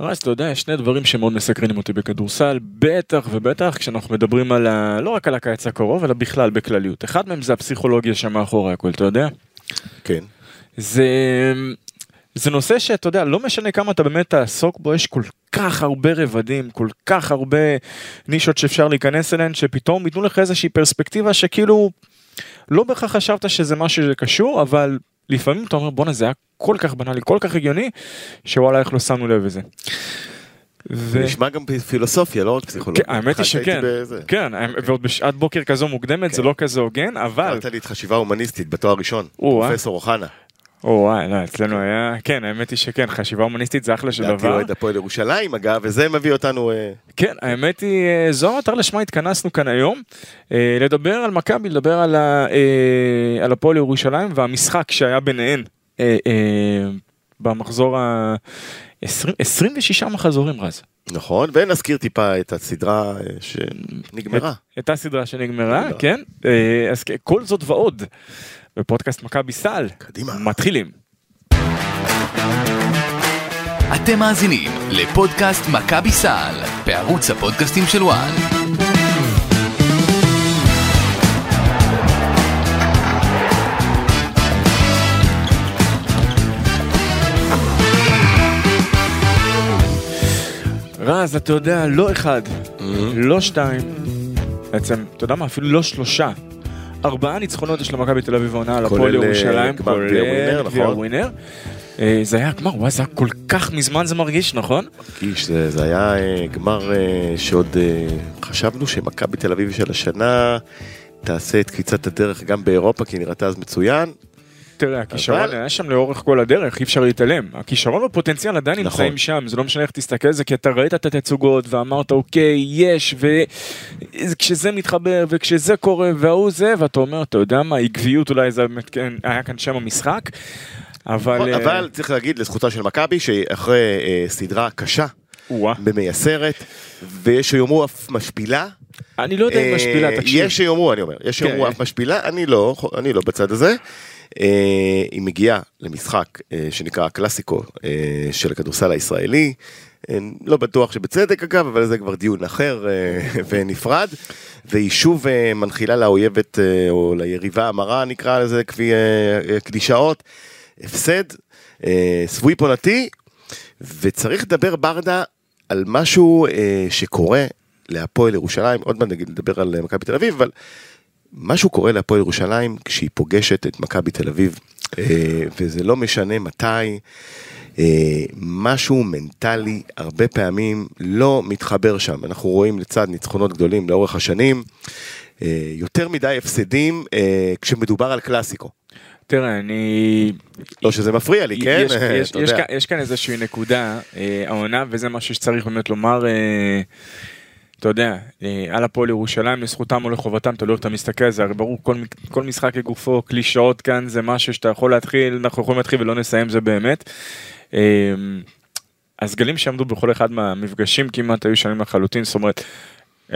רז, אתה יודע, יש שני דברים שמאוד מסקרנים אותי בכדורסל, בטח ובטח כשאנחנו מדברים על ה... לא רק על הקיץ הקרוב, אלא בכלל בכלליות. אחד מהם זה הפסיכולוגיה שמאחורי הכל, אתה יודע? כן. זה... זה נושא שאתה יודע, לא משנה כמה אתה באמת תעסוק בו, יש כל כך הרבה רבדים, כל כך הרבה נישות שאפשר להיכנס אליהן, שפתאום ייתנו לך איזושהי פרספקטיבה שכאילו, לא בהכרח חשבת שזה משהו שקשור, אבל לפעמים אתה אומר בואנה זה היה כל כך בנאלי, כל כך הגיוני, שוואלה איך לא שמנו לב לזה. זה נשמע גם פילוסופיה, לא רק פסיכולוגיה. כן, האמת היא שכן, כן, ועוד בשעת בוקר כזו מוקדמת זה כן. לא כזה הוגן, אבל... אמרת לי את חשיבה הומניסטית בתואר ראשון, פרופסור אוחנה. או וואי, לא, אצלנו היה, כן, האמת היא שכן, חשיבה הומניסטית זה אחלה של דבר. לדעתי אוהד הפועל ירושלים אגב, וזה מביא אותנו... אה, כן, האמת היא, אה, זו המטרה לשמה התכנסנו כאן היום, אה, לדבר על מכבי, לדבר על הפועל ירושלים והמשחק שהיה ביניהן במחזור ה... 26 מחזורים רז. נכון, ונזכיר טיפה את הסדרה שנגמרה. את, את הסדרה שנגמרה, כן. אז כל זאת ועוד. בפודקאסט מכבי סל. קדימה. מתחילים. אתם מאזינים לפודקאסט מכבי סל בערוץ הפודקאסטים של וואן. רז, אתה יודע, לא אחד, mm-hmm. לא שתיים, בעצם, אתה יודע מה, אפילו לא שלושה, ארבעה ניצחונות יש למכבי תל אביב העונה על הפועל אה, ירושלים, כולל גביע נכון. ווינר. אה, זה היה גמר, וואי זה היה כל כך מזמן זה מרגיש, נכון? מרגיש, זה, זה היה אה, גמר שעוד חשבנו שמכבי תל אביב של השנה תעשה את קפיצת הדרך גם באירופה, כי נראתה אז מצוין. תראה, הכישרון אבל... היה שם לאורך כל הדרך, אי אפשר להתעלם. הכישרון והפוטנציאל עדיין נכון. נמצאים שם, זה לא משנה איך תסתכל על זה, כי אתה ראית את התצוגות ואמרת, אוקיי, יש, וכשזה מתחבר, וכשזה קורה, וההוא זה, ואתה אומר, אתה יודע מה, עקביות אולי זה באמת, כן, היה כאן שם המשחק. אבל... נכון, אבל צריך להגיד לזכותה של מכבי, שאחרי אה, סדרה קשה, במייסרת, ויש שיאמרו אף משפילה. אני לא יודע אם משפילה, אה, תקשיב. יש שיאמרו, אני אומר, יש שיאמרו כן. אף משפילה, אני לא, אני לא בצד הזה. אה, היא מגיעה למשחק אה, שנקרא קלאסיקו אה, של הכדורסל הישראלי. לא בטוח שבצדק אגב, אבל זה כבר דיון אחר ונפרד. והיא שוב מנחילה לאויבת, או ליריבה המרה נקרא לזה, כפי קלישאות, הפסד, סוויפ עונתי, וצריך לדבר ברדה על משהו שקורה להפועל ירושלים, עוד מעט נדבר על מכבי תל אביב, אבל משהו קורה להפועל ירושלים כשהיא פוגשת את מכבי תל אביב, אה, וזה לא משנה מתי, אה, משהו מנטלי הרבה פעמים לא מתחבר שם. אנחנו רואים לצד ניצחונות גדולים לאורך השנים, אה, יותר מדי הפסדים כשמדובר על קלאסיקו. תראה, אני... לא שזה מפריע לי, כן? יש, יש, יש, כאן, יש כאן איזושהי נקודה, העונה, וזה משהו שצריך באמת לומר. אתה יודע, אה, על הפועל ירושלים לזכותם או לחובתם, תלוי איך אתה מסתכל על זה, הרי ברור כל, כל משחק לגופו, קלישאות כאן זה משהו שאתה יכול להתחיל, אנחנו יכולים להתחיל ולא נסיים זה באמת. הסגלים אה, שעמדו בכל אחד מהמפגשים כמעט היו שנים לחלוטין, זאת אומרת,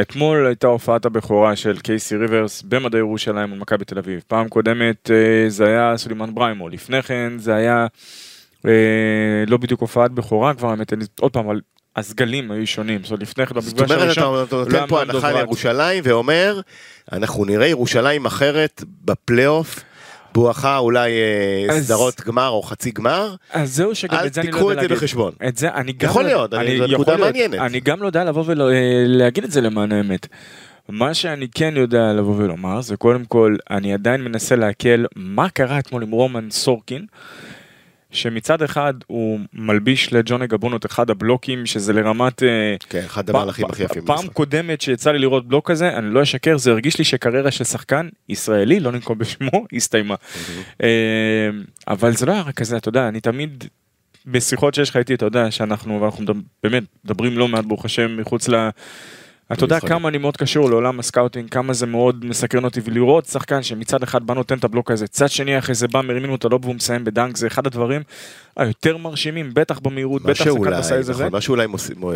אתמול הייתה הופעת הבכורה של קייסי ריברס במדעי ירושלים מול מכבי תל אביב, פעם קודמת אה, זה היה סולימן בריימו, לפני כן זה היה לא בדיוק הופעת בכורה כבר, האמת, עוד פעם, אבל הסגלים היו שונים, זאת אומרת לפני כן במפגש הראשון, זאת אומרת אתה נותן פה הנחה לירושלים ואומר, אנחנו נראה ירושלים אחרת בפלייאוף. בואכה אולי אה, אז, סדרות גמר או חצי גמר, אז זהו שגם את זה אני לא יודע להגיד. אל תיקחו את זה בחשבון. את זה אני גם יכול לא, להיות, אני, זו נקודה מעניינת. אני גם לא יודע לבוא ולהגיד את זה למען האמת. מה שאני כן יודע לבוא ולומר זה קודם כל אני עדיין מנסה להקל מה קרה אתמול עם רומן סורקין. שמצד אחד הוא מלביש לג'וני גבון את אחד הבלוקים שזה לרמת אה, כן אחד המהלכים הכי יפים פעם קודמת שיצא לי לראות בלוק כזה אני לא אשקר זה הרגיש לי שקריירה של שחקן ישראלי לא ננקוב בשמו הסתיימה. אה, אבל זה לא היה רק כזה אתה יודע אני תמיד בשיחות שיש לך איתי אתה יודע שאנחנו ואנחנו באמת מדברים לא מעט ברוך השם מחוץ ל... אתה יודע כמה אני מאוד קשור לעולם ה scouting, כמה זה מאוד מסקרן אותי, ולראות שחקן שמצד אחד בא נותן את הבלוק הזה, צד שני אחרי זה בא מרימים לו את ה lob והוא מסיים ב dunk, זה אחד הדברים היותר מרשימים, בטח במהירות, בטח שחקן ב size הזה. מה שאולי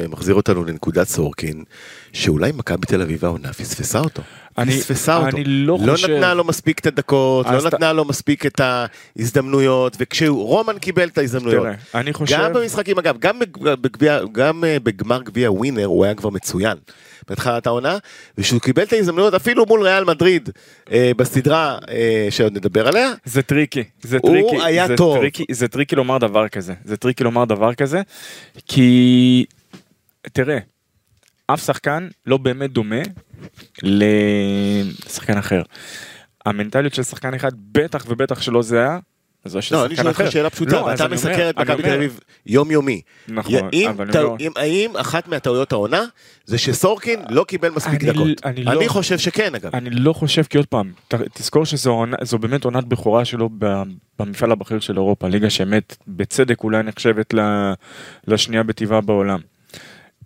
מחזיר אותנו לנקודת סורקין, שאולי מכבי תל אביב העונה פספסה אותו. אני- פספסה אותו. אני לא לא חושב- נתנה לו מספיק את הדקות, לא נתנה לו מספיק את ההזדמנויות, וכשרומן קיבל את ההזדמנויות. תראה, אני חושב... גם במשחקים, אגב, גם, בג- בגביע, גם אה, בגמר גביע ווינר הוא היה כבר מצוין בתחילת העונה, וכשהוא קיבל את ההזדמנויות אפילו מול ריאל מדריד אה, בסדרה אה, שעוד נדבר עליה, זה tricky, זה הוא tricky, היה זה טוב. tricky, זה tricky לומר דבר כזה, זה tricky לומר דבר כזה, כי תראה, אף שחקן לא באמת דומה לשחקן אחר. המנטליות של שחקן אחד בטח ובטח שלא זה היה, זו של לא, אני שואל. אותך שאלה פשוטה, לא, אומר- מסקר את מכבי תל אביב יומיומי. נכון, אם אבל טע- לא- אם- האם אחת מהטעויות העונה זה שסורקין לא קיבל מספיק אני- דקות? אני לא- אני חושב שכן אגב. אני לא חושב, כי עוד פעם, ת- תזכור שזו באמת עונת בכורה שלו במפעל הבכיר של אירופה, ליגה שאמת, בצדק אולי נחשבת לשנייה בטבעה בעולם.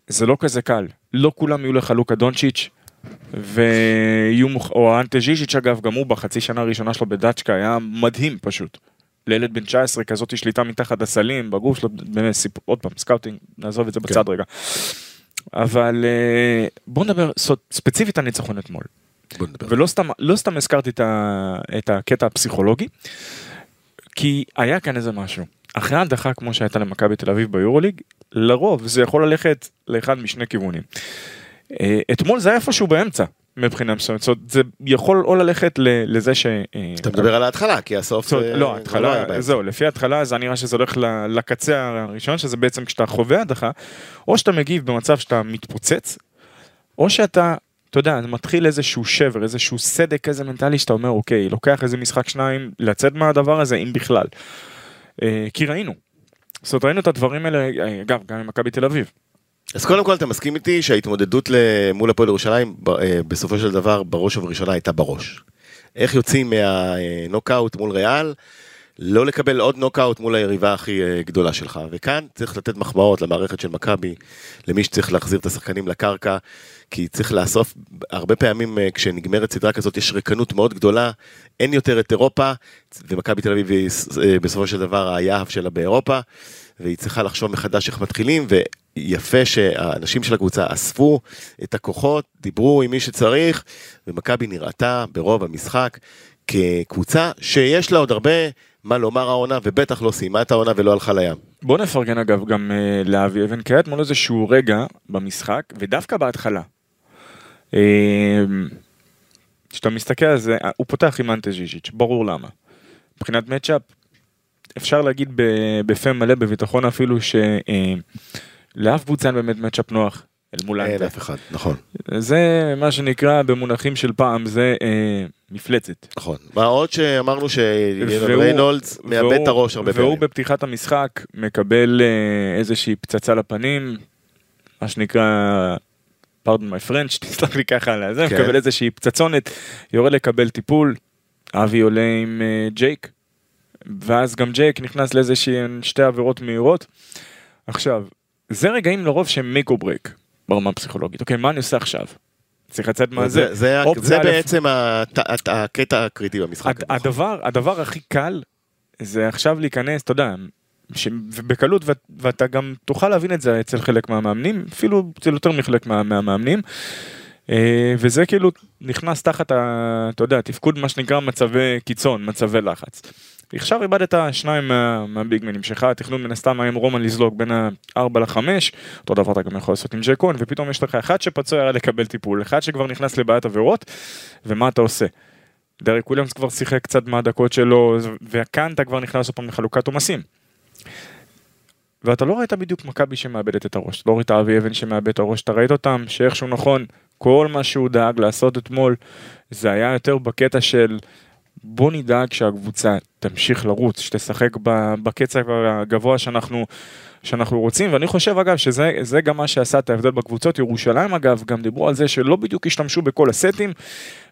זה לא כזה קל, לא כולם יהיו לך לוקה דונצ'יץ', ויהיו, מוכ- או אנטה ז'יז'יץ' אגב, גם הוא בחצי שנה הראשונה שלו בדאצ'קה היה מדהים פשוט. לילד בן 19 כזאת שליטה מתחת לסלים, בגוף שלו, באמת סיפור, עוד פעם, scouting, נעזוב את זה בצד רגע. אבל אה, בוא נדבר ספציפית על ניצחון אתמול. ולא סתם, לא סתם הזכרתי את, ה, את הקטע הפסיכולוגי, כי היה כאן איזה משהו. אחרי ההדחה כמו שהייתה למכבי תל אביב ביורוליג, לרוב זה יכול ללכת לאחד משני כיוונים. אה, אתמול זה היה איפשהו באמצע, מבחינה מסוימת, זאת אומרת, זה יכול או ללכת לזה ש... אה, אתה מדבר על ההתחלה, כי הסוף... לא, כבר היה התחלה, באמצע. זהו, לפי ההתחלה זה נראה שזה הולך לקצה הראשון, שזה בעצם כשאתה חווה הדחה, או שאתה מגיב במצב שאתה מתפוצץ, או שאתה, אתה יודע, מתחיל איזשהו שבר, איזשהו סדק כזה מנטלי שאתה אומר, אוקיי, לוקח איזה משחק שניים לצאת מהדבר הזה, אם בכלל. אה, כי ראינו. זאת אומרת, ראינו את הדברים האלה, אגב, גם עם מכבי תל אביב. אז קודם כל אתה מסכים איתי שההתמודדות מול הפועל ירושלים אה, בסופו של דבר בראש ובראשונה הייתה בראש. איך יוצאים מהנוקאוט מול ריאל, לא לקבל עוד נוקאוט מול היריבה הכי אה, גדולה שלך. וכאן צריך לתת מחמאות למערכת של מכבי, למי שצריך להחזיר את השחקנים לקרקע, כי צריך לאסוף, הרבה פעמים אה, כשנגמרת סדרה כזאת יש ריקנות מאוד גדולה, אין יותר את אירופה, ומכבי תל אביב היא בסופו של דבר היהב שלה באירופה. והיא צריכה לחשוב מחדש איך מתחילים, ויפה שהאנשים של הקבוצה אספו את הכוחות, דיברו עם מי שצריך, ומכבי נראתה ברוב המשחק כקבוצה שיש לה עוד הרבה מה לומר העונה, ובטח לא סיימה את העונה ולא הלכה לים. בוא נפרגן אגב גם אה, לאבי אבן, היה אתמול איזשהו רגע במשחק, ודווקא בהתחלה. אה, כשאתה מסתכל על זה, אה, הוא פותח עם אנטה ז'יז'יץ', ברור למה. מבחינת מצ'אפ, אפשר להגיד בפה מלא, בביטחון אפילו, שלאף קבוצה אין באמת מצ'אפ נוח אל מול אין אנטה. אף אחד, נכון, זה מה שנקרא במונחים של פעם, זה אה, מפלצת. נכון. מה עוד שאמרנו שילן והוא- ריינולדס מאבד והוא- את הראש הרבה והוא פעמים. בפתיחת המשחק מקבל אה, איזושהי פצצה לפנים, מה שנקרא, pardon my French, תסלח לי ככה על זה, כן. מקבל איזושהי פצצונת, יורד לקבל טיפול, אבי עולה עם אה, ג'ייק, ואז גם ג'ייק נכנס לאיזושהי שתי עבירות מהירות. עכשיו, זה רגעים לרוב שהם make or break ברמה הפסיכולוגית. אוקיי, מה אני עושה עכשיו? צריך לצאת מהזה. זה- זה ה- אופציה זה א', בעצם הת- הת- הקטע הקריטי במשחק. הד- הדבר, הדבר הכי קל זה עכשיו להיכנס, אתה יודע, ש... ובקלות, ואת- ואתה גם תוכל להבין את זה אצל חלק מהמאמנים, אפילו אצל יותר מחלק מה, מהמאמנים. אה, וזה כאילו נכנס תחת, ה, אתה יודע, תפקוד מה שנקרא מצבי קיצון, מצבי לחץ. עכשיו איבדת שניים מה, מהביגמנים שלך, התכנון מן הסתם היה עם רומן לזלוג בין ה-4 ל-5, אותו דבר אתה גם יכול לעשות עם ג'יי כהן, ופתאום יש לך אחד שפצוע היה לקבל טיפול, אחד שכבר נכנס לבעיית עבירות, ומה אתה עושה? דרק וויליאמס כבר שיחק קצת מהדקות שלו, וכאן אתה כבר נכנס עוד פעם לחלוקת עומסים. ואתה לא ראית בדיוק מכבי שמאבדת את הראש, לא ראית אבי אבן שמאבד את הראש, אתה ראית אותם שאיכשהו נכון, כל מה שהוא דאג לעשות אתמול, זה היה יותר בקטע של בוא נדאג שהקבוצה תמשיך לרוץ, שתשחק בקצב הגבוה שאנחנו, שאנחנו רוצים, ואני חושב אגב שזה זה גם מה שעשה את ההבדל בקבוצות, ירושלים אגב גם דיברו על זה שלא בדיוק השתמשו בכל הסטים,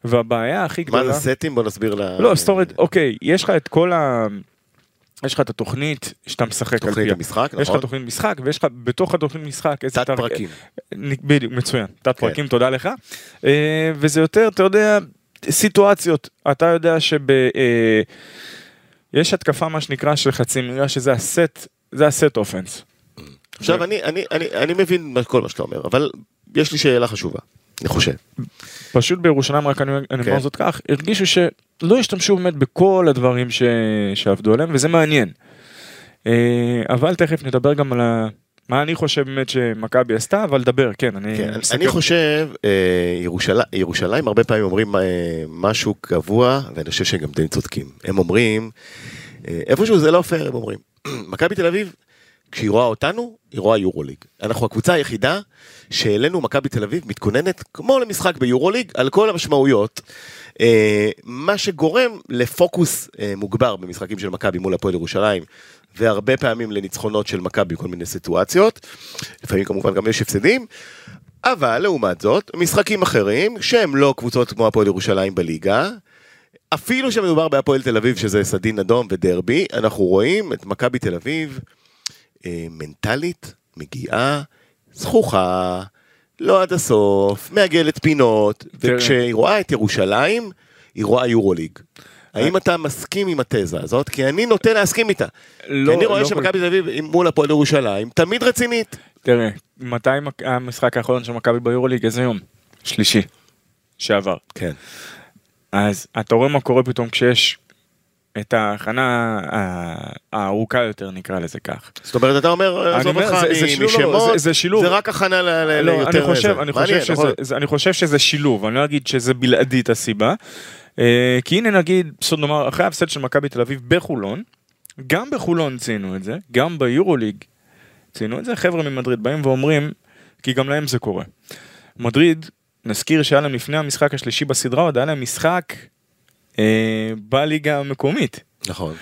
והבעיה הכי גדולה... מה זה סטים? בוא נסביר ל... לא, זאת אומרת, אוקיי, יש לך את כל ה... יש לך את התוכנית שאתה משחק על תוכנית פיה. המשחק, יש לך נכון? תוכנית משחק, ויש לך בתוך התוכנית משחק איזה... תת פרקים. בדיוק, מצוין. תת כן. פרקים, תודה לך. אה, וזה יותר, אתה יודע, סיטואציות. אתה יודע שב... אה, יש התקפה, מה שנקרא, של חצי מילה, שזה הסט, זה הסט אופנס. עכשיו אני, אני, אני, אני מבין כל מה שאתה אומר, אבל יש לי שאלה חשובה. אני חושב. פשוט בירושלים, רק אני אני כן. אומר זאת כך, הרגישו שלא השתמשו באמת בכל הדברים ש... שעבדו עליהם, וזה מעניין. אה, אבל תכף נדבר גם על ה... מה אני חושב באמת שמכבי עשתה, אבל דבר, כן, אני... כן, אני חושב, אה, ירושלים, ירושלים הרבה פעמים אומרים אה, משהו קבוע, ואני חושב שהם גם די צודקים. הם אומרים, אה, איפשהו זה לא פייר, הם אומרים. מכבי תל אביב, כשהיא רואה אותנו, היא רואה יורוליג. אנחנו הקבוצה היחידה שאלינו מכבי תל אביב מתכוננת כמו למשחק ביורוליג, על כל המשמעויות. אה, מה שגורם לפוקוס אה, מוגבר במשחקים של מכבי מול הפועל ירושלים, והרבה פעמים לניצחונות של מכבי בכל מיני סיטואציות. לפעמים כמובן גם יש הפסדים. אבל לעומת זאת, משחקים אחרים, שהם לא קבוצות כמו הפועל ירושלים בליגה, אפילו שמדובר בהפועל תל אביב, שזה סדין אדום ודרבי, אנחנו רואים את מכבי תל אביב אה, מנטלית, מגיעה, זכוכה, לא עד הסוף, מעגלת פינות. וכשהיא רואה את ירושלים, היא רואה יורוליג. האם אתה מסכים עם התזה הזאת? כי אני נוטה להסכים איתה. לא- כי אני רואה לא שמכבי תל אביב מול הפועל ירושלים תמיד רצינית. תראה, מתי המשחק האחרון של מכבי ביורוליג? איזה יום? שלישי. שעבר. כן. אז אתה רואה מה קורה פתאום כשיש את ההכנה הארוכה יותר, נקרא לזה כך. זאת אומרת, אתה אומר, עזוב אותך משמות, זה- זה שילוב. זה רק הכנה לא, ליותר אני חושב, זה. אני חושב מעניין, שזה, נכון? אני חושב שזה שילוב, אני לא אגיד שזה בלעדית הסיבה. אה, כי הנה נגיד, בסוד נאמר, אחרי ההפסד של מכבי תל אביב בחולון, גם בחולון ציינו את זה, גם ביורוליג ציינו את זה, חבר'ה ממדריד באים ואומרים, כי גם להם זה קורה. מדריד, נזכיר שהיה להם לפני המשחק השלישי בסדרה, עוד היה להם משחק אה, בליגה המקומית. נכון.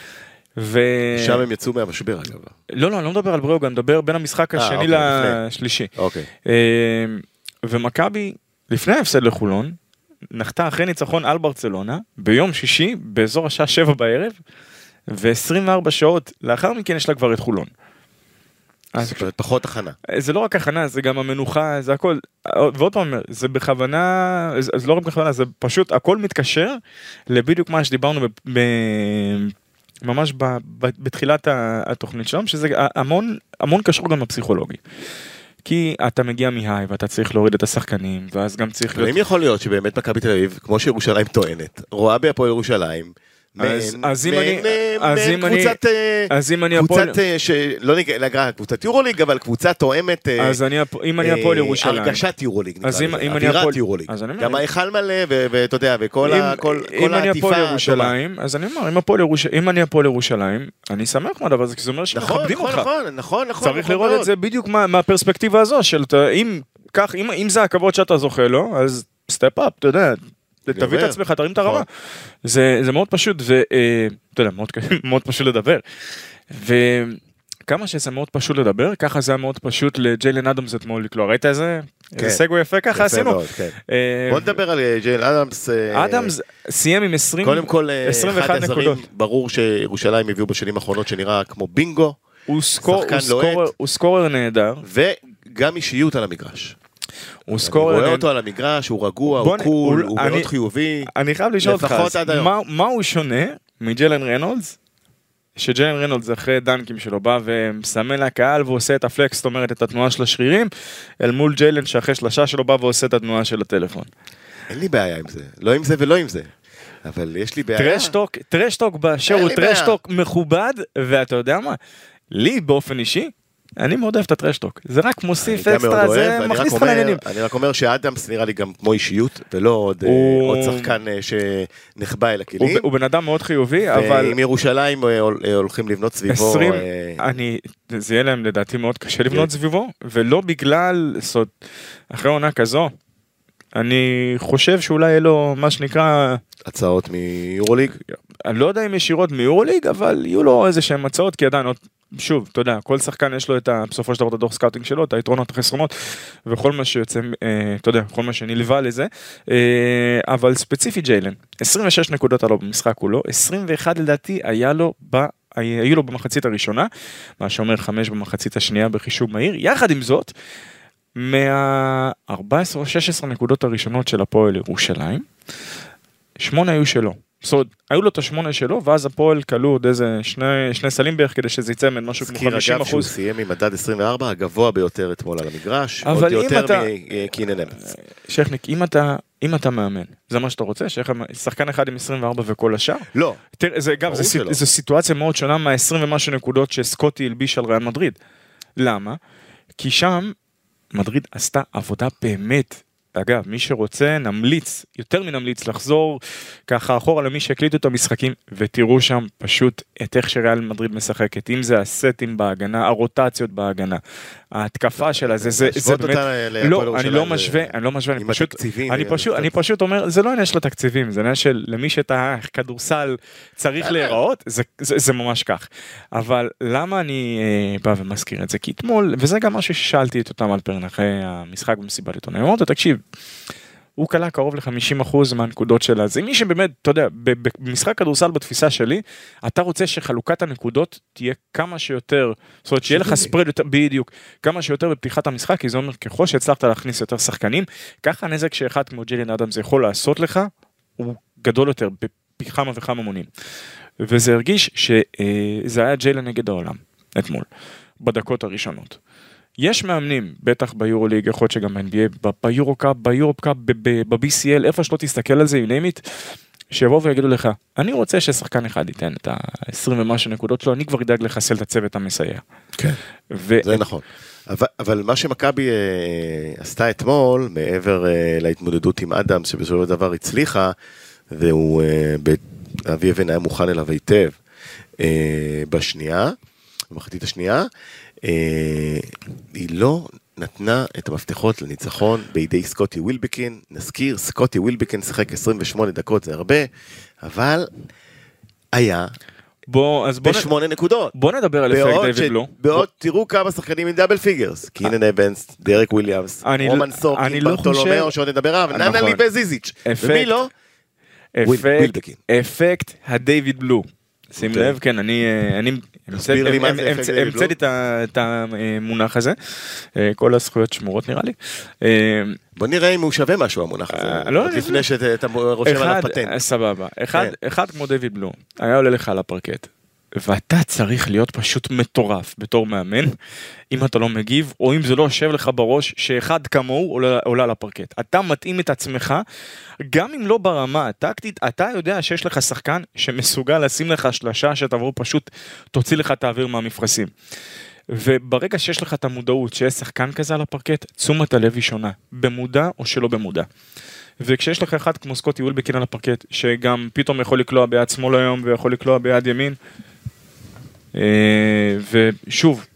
ו... שם הם יצאו מהמשבר אגב. לא, לא, אני לא מדבר על בריאוגה, אני מדבר בין המשחק אה, השני אוקיי, לפני. לשלישי. אוקיי. אה, ומכבי, לפני ההפסד לחולון, נחתה אחרי ניצחון על ברצלונה, ביום שישי, באזור השעה שבע בערב, ו-24 שעות לאחר מכן יש לה כבר את חולון. אז זאת אומרת, פחות הכנה. זה לא רק הכנה, זה גם המנוחה, זה הכל. ועוד פעם, זה בכוונה, זה לא רק בכוונה, זה פשוט, הכל מתקשר לבדיוק מה שדיברנו ב, ב, ממש ב, ב, בתחילת התוכנית שלנו, שזה המון, המון קשור גם לפסיכולוגי. כי אתה מגיע מהיי ואתה צריך להוריד את השחקנים, ואז גם צריך אבל להיות... אם יכול להיות שבאמת מכבי תל אביב, כמו שירושלים טוענת, רואה בהפועל ירושלים, אז- אם אני- אז מעין אם אני- קבוצת, אז אם אני הפועל... קבוצת, אה, שלא נקרא קבוצת יורוליג, אבל קבוצה תואמת, אה, אז אם אני אה, הפועל ירושלים... הרגשת יורוליג, נקרא לזה, אווירת יורוליג. גם ההיכל מלא, ואתה יודע, וכל ה- אם- אני העטיפה הפועל. ירושלים, אז אני אומר, אם אני הפועל ירושלים, אני שמח מהדבר הזה, כי זה אומר נכון, שמכבדים נכון, אותך. נכון, נכון, נכון. צריך נכון לראות מאוד. את זה בדיוק מה- מהפרספקטיבה הזו של אם זה הכבוד שאתה זוכה לו אז סטפ אפ אתה יודע. תביא את. עצמך תרים את הרמה. נכון. זה זה מאוד פשוט ואתה יודע מאוד מאוד פשוט לדבר. וכמה שזה מאוד פשוט לדבר ככה זה היה מאוד פשוט לג'יילן אדמס אתמול לקלוע ראית איזה כן. איזה סגו יפה ככה עשינו. מאוד, כן. אה, בוא נדבר על אה, ג'יילן אדמס. אה, אדמס סיים עם 20 קודם כל, אה, 21 אחד נקודות. ברור שירושלים הביאו בשנים האחרונות שנראה כמו בינגו. הוא scorer נהדר. וגם אישיות על המגרש. הוא אני scorer רואה נהדר. אותו על המגרש, הוא רגוע, הוא cool, הוא- אני- מאוד חיובי. אני חייב לשאול אותך. מה, הוא שונה מג'לן רנולדס? שג'לן רנולדס אחרי דנקים שלו בא ומסמן לקהל ועושה את ה flex, זאת אומרת את התנועה של השרירים, אל מול ג'יילן שאחרי שלושה שלו בא ועושה את התנועה של הטלפון. אין לי בעיה עם זה, לא עם זה ולא עם זה. אבל יש לי בעיה. trash talk, trash talk באשר הוא. trash talk מכובד, ואתה יודע מה? לי באופן אישי, אני מאוד אוהב את ה trash talk. זה רק מוסיף אקסטרה, אוהב, זה רק מכניס אותך לעניינים. אני רק אומר שאדמס נראה לי גם כמו אישיות, ולא עוד, אה, הוא- עוד שחקן אה, שנחבא אל הוא הכלים. הוא בן אדם מאוד חיובי, אבל... ואם ירושלים אה, הול- הולכים לבנות סביבו, 20, אה, אני, זה יהיה להם לדעתי מאוד קשה לבנות כן. סביבו, ולא בגלל, זאת אחרי עונה כזו, אני חושב שאולי יהיה לו מה שנקרא, הצעות מיורוליג. אני לא יודע אם ישירות מיורוליג, אבל יהיו לו איזה שהם הצעות, כי עדיין, עוד- שוב, אתה יודע, כל שחקן יש לו את ה... בסופו של דבר את הדוח scouting שלו, את היתרונות, החסרונות, וכל מה שיוצא, אה, אתה יודע, כל מה שנלווה לזה, אה, אבל ספציפי ג'יילן, 26 נקודות עלו במשחק כולו, 21 לדעתי היה לו ב... היו לו במחצית הראשונה, מה שאומר חמש במחצית השנייה בחישוב מהיר, יחד עם זאת, מה-14 או 16 נקודות הראשונות של הפועל ירושלים, שמונה היו שלו. זאת אומרת, היו לו את השמונה שלו, ואז הפועל כלו עוד איזה שני, שני סלים בערך כדי שזה יצא מן משהו כמו הזכיר 50 אגב שהוא אחוז. סיים עם מדד 24 הגבוה ביותר אתמול על המגרש, עוד יותר אתה- מקינן אמץ. שכניק, אם אתה, אם אתה מאמן, זה מה שאתה רוצה? שחקן אחד עם 24 וכל השאר? לא, תראה, זה גם, זה, ברור סיט-. זו סיטואציה מאוד שונה מה-20 ומשהו נקודות שסקוטי הלביש על ריאל מדריד. למה? כי שם מדריד עשתה עבודה באמת. אגב, מי שרוצה, נמליץ, יותר מנמליץ, לחזור ככה אחורה למי שהקליטו את המשחקים, ותראו שם פשוט את איך שריאל מדריד משחקת, אם זה הסטים בהגנה, הרוטציות בהגנה, ההתקפה שלה, זה, זה, זה באמת, לא, אני לא זה- משווה, אני לא משווה, אני פשוט, אני פשוט, אני פשוט אומר, זה לא עניין של התקציבים, זה עניין של למי שאת הכדורסל צריך להיראות, זה, זה, זה ממש כך. אבל למה אני אה, בא ומזכיר את זה? כי אתמול, וזה גם משהו ששאלתי את אותם אלפרן אחרי המשחק במסיבת עיתונאים, אמרתי, תקשיב, הוא כלה קרוב ל-50% מהנקודות שלה, זה מי שבאמת, אתה יודע, במשחק כדורסל בתפיסה שלי, אתה רוצה שחלוקת הנקודות תהיה כמה שיותר, זאת אומרת שיהיה לך. ספרד יותר, בדיוק, כמה שיותר בפתיחת המשחק, כי זה אומר ככל שהצלחת להכניס יותר שחקנים, ככה הנזק שאחד כמו ג'יליאן אדמס יכול לעשות לך, הוא גדול יותר, בפי כמה וכמה מונים. וזה הרגיש שזה היה ג'יילן נגד העולם, אתמול, בדקות הראשונות. יש מאמנים, בטח ביורוליג, יכול להיות שגם ב-NBA, ב- ביורו-קאפ, ביורו-קאפ, ב- ב- ב-BCL, איפה שלא תסתכל על זה, you name it, שיבואו ויגידו לך, אני רוצה ששחקן אחד ייתן את ה-20 ומשהו נקודות שלו, אני כבר אדאג לחסל את הצוות המסייע. כן. ו- זה נכון. אבל, אבל מה שמכבי אה, עשתה אתמול, מעבר אה, להתמודדות עם אדם, שבסופו של דבר הצליחה, והוא, אה, אבי אבן היה מוכן אליו היטב אה, בשנייה, במחצית השנייה, אה, היא לא נתנה את המפתחות לניצחון בידי סקוטי ווילבקין. נזכיר, סקוטי ווילבקין שיחק 28 דקות, זה הרבה, אבל היה בוא, אז בוא, נ... בשמונה נקודות. בוא נדבר על אפקט דיוויד. בלו. בעוד תראו כמה שחקנים עם double figures, קינן אבנס, דרק וויליאמס, אני רומן לא- סורקין, אני לא ברטולומיאו, חושב- שעוד נדבר עליו, נכון. ננלי וזיזיץ', אפקט. ומי לא? אפקט. אפקט הדיוויד בלו. שים אוקיי. לב, כן, אני, אה, המצאתי- את המונח הזה, אה, כל הזכויות שמורות נראה לי. אה, בוא נראה אם הוא שווה משהו המונח הזה, לא, עוד לפני שאתה רושם עליו פטנט. סבבה, אחד, כן. אחד כמו דיוויד בלו, היה עולה לך על הפרקט, ואתה צריך להיות פשוט מטורף בתור מאמן, אם אתה לא מגיב, או אם זה לא יושב לך בראש, שאחד כמוהו עולה, עולה לפרקט. אתה מתאים את עצמך, גם אם לא ברמה הטקטית, אתה יודע שיש לך שחקן שמסוגל לשים לך שלשה שתבוא פשוט, תוציא לך את האוויר מהמפרשים. וברגע שיש לך את המודעות שיש שחקן כזה על הפרקט, תשומת הלב היא שונה, במודע או שלא במודע. וכשיש לך אחד כמו סקוטי ווילבקין על הפרקט, שגם פתאום יכול לקלוע ביד שמאל היום ויכול לקלוע ביד ימין, ושוב,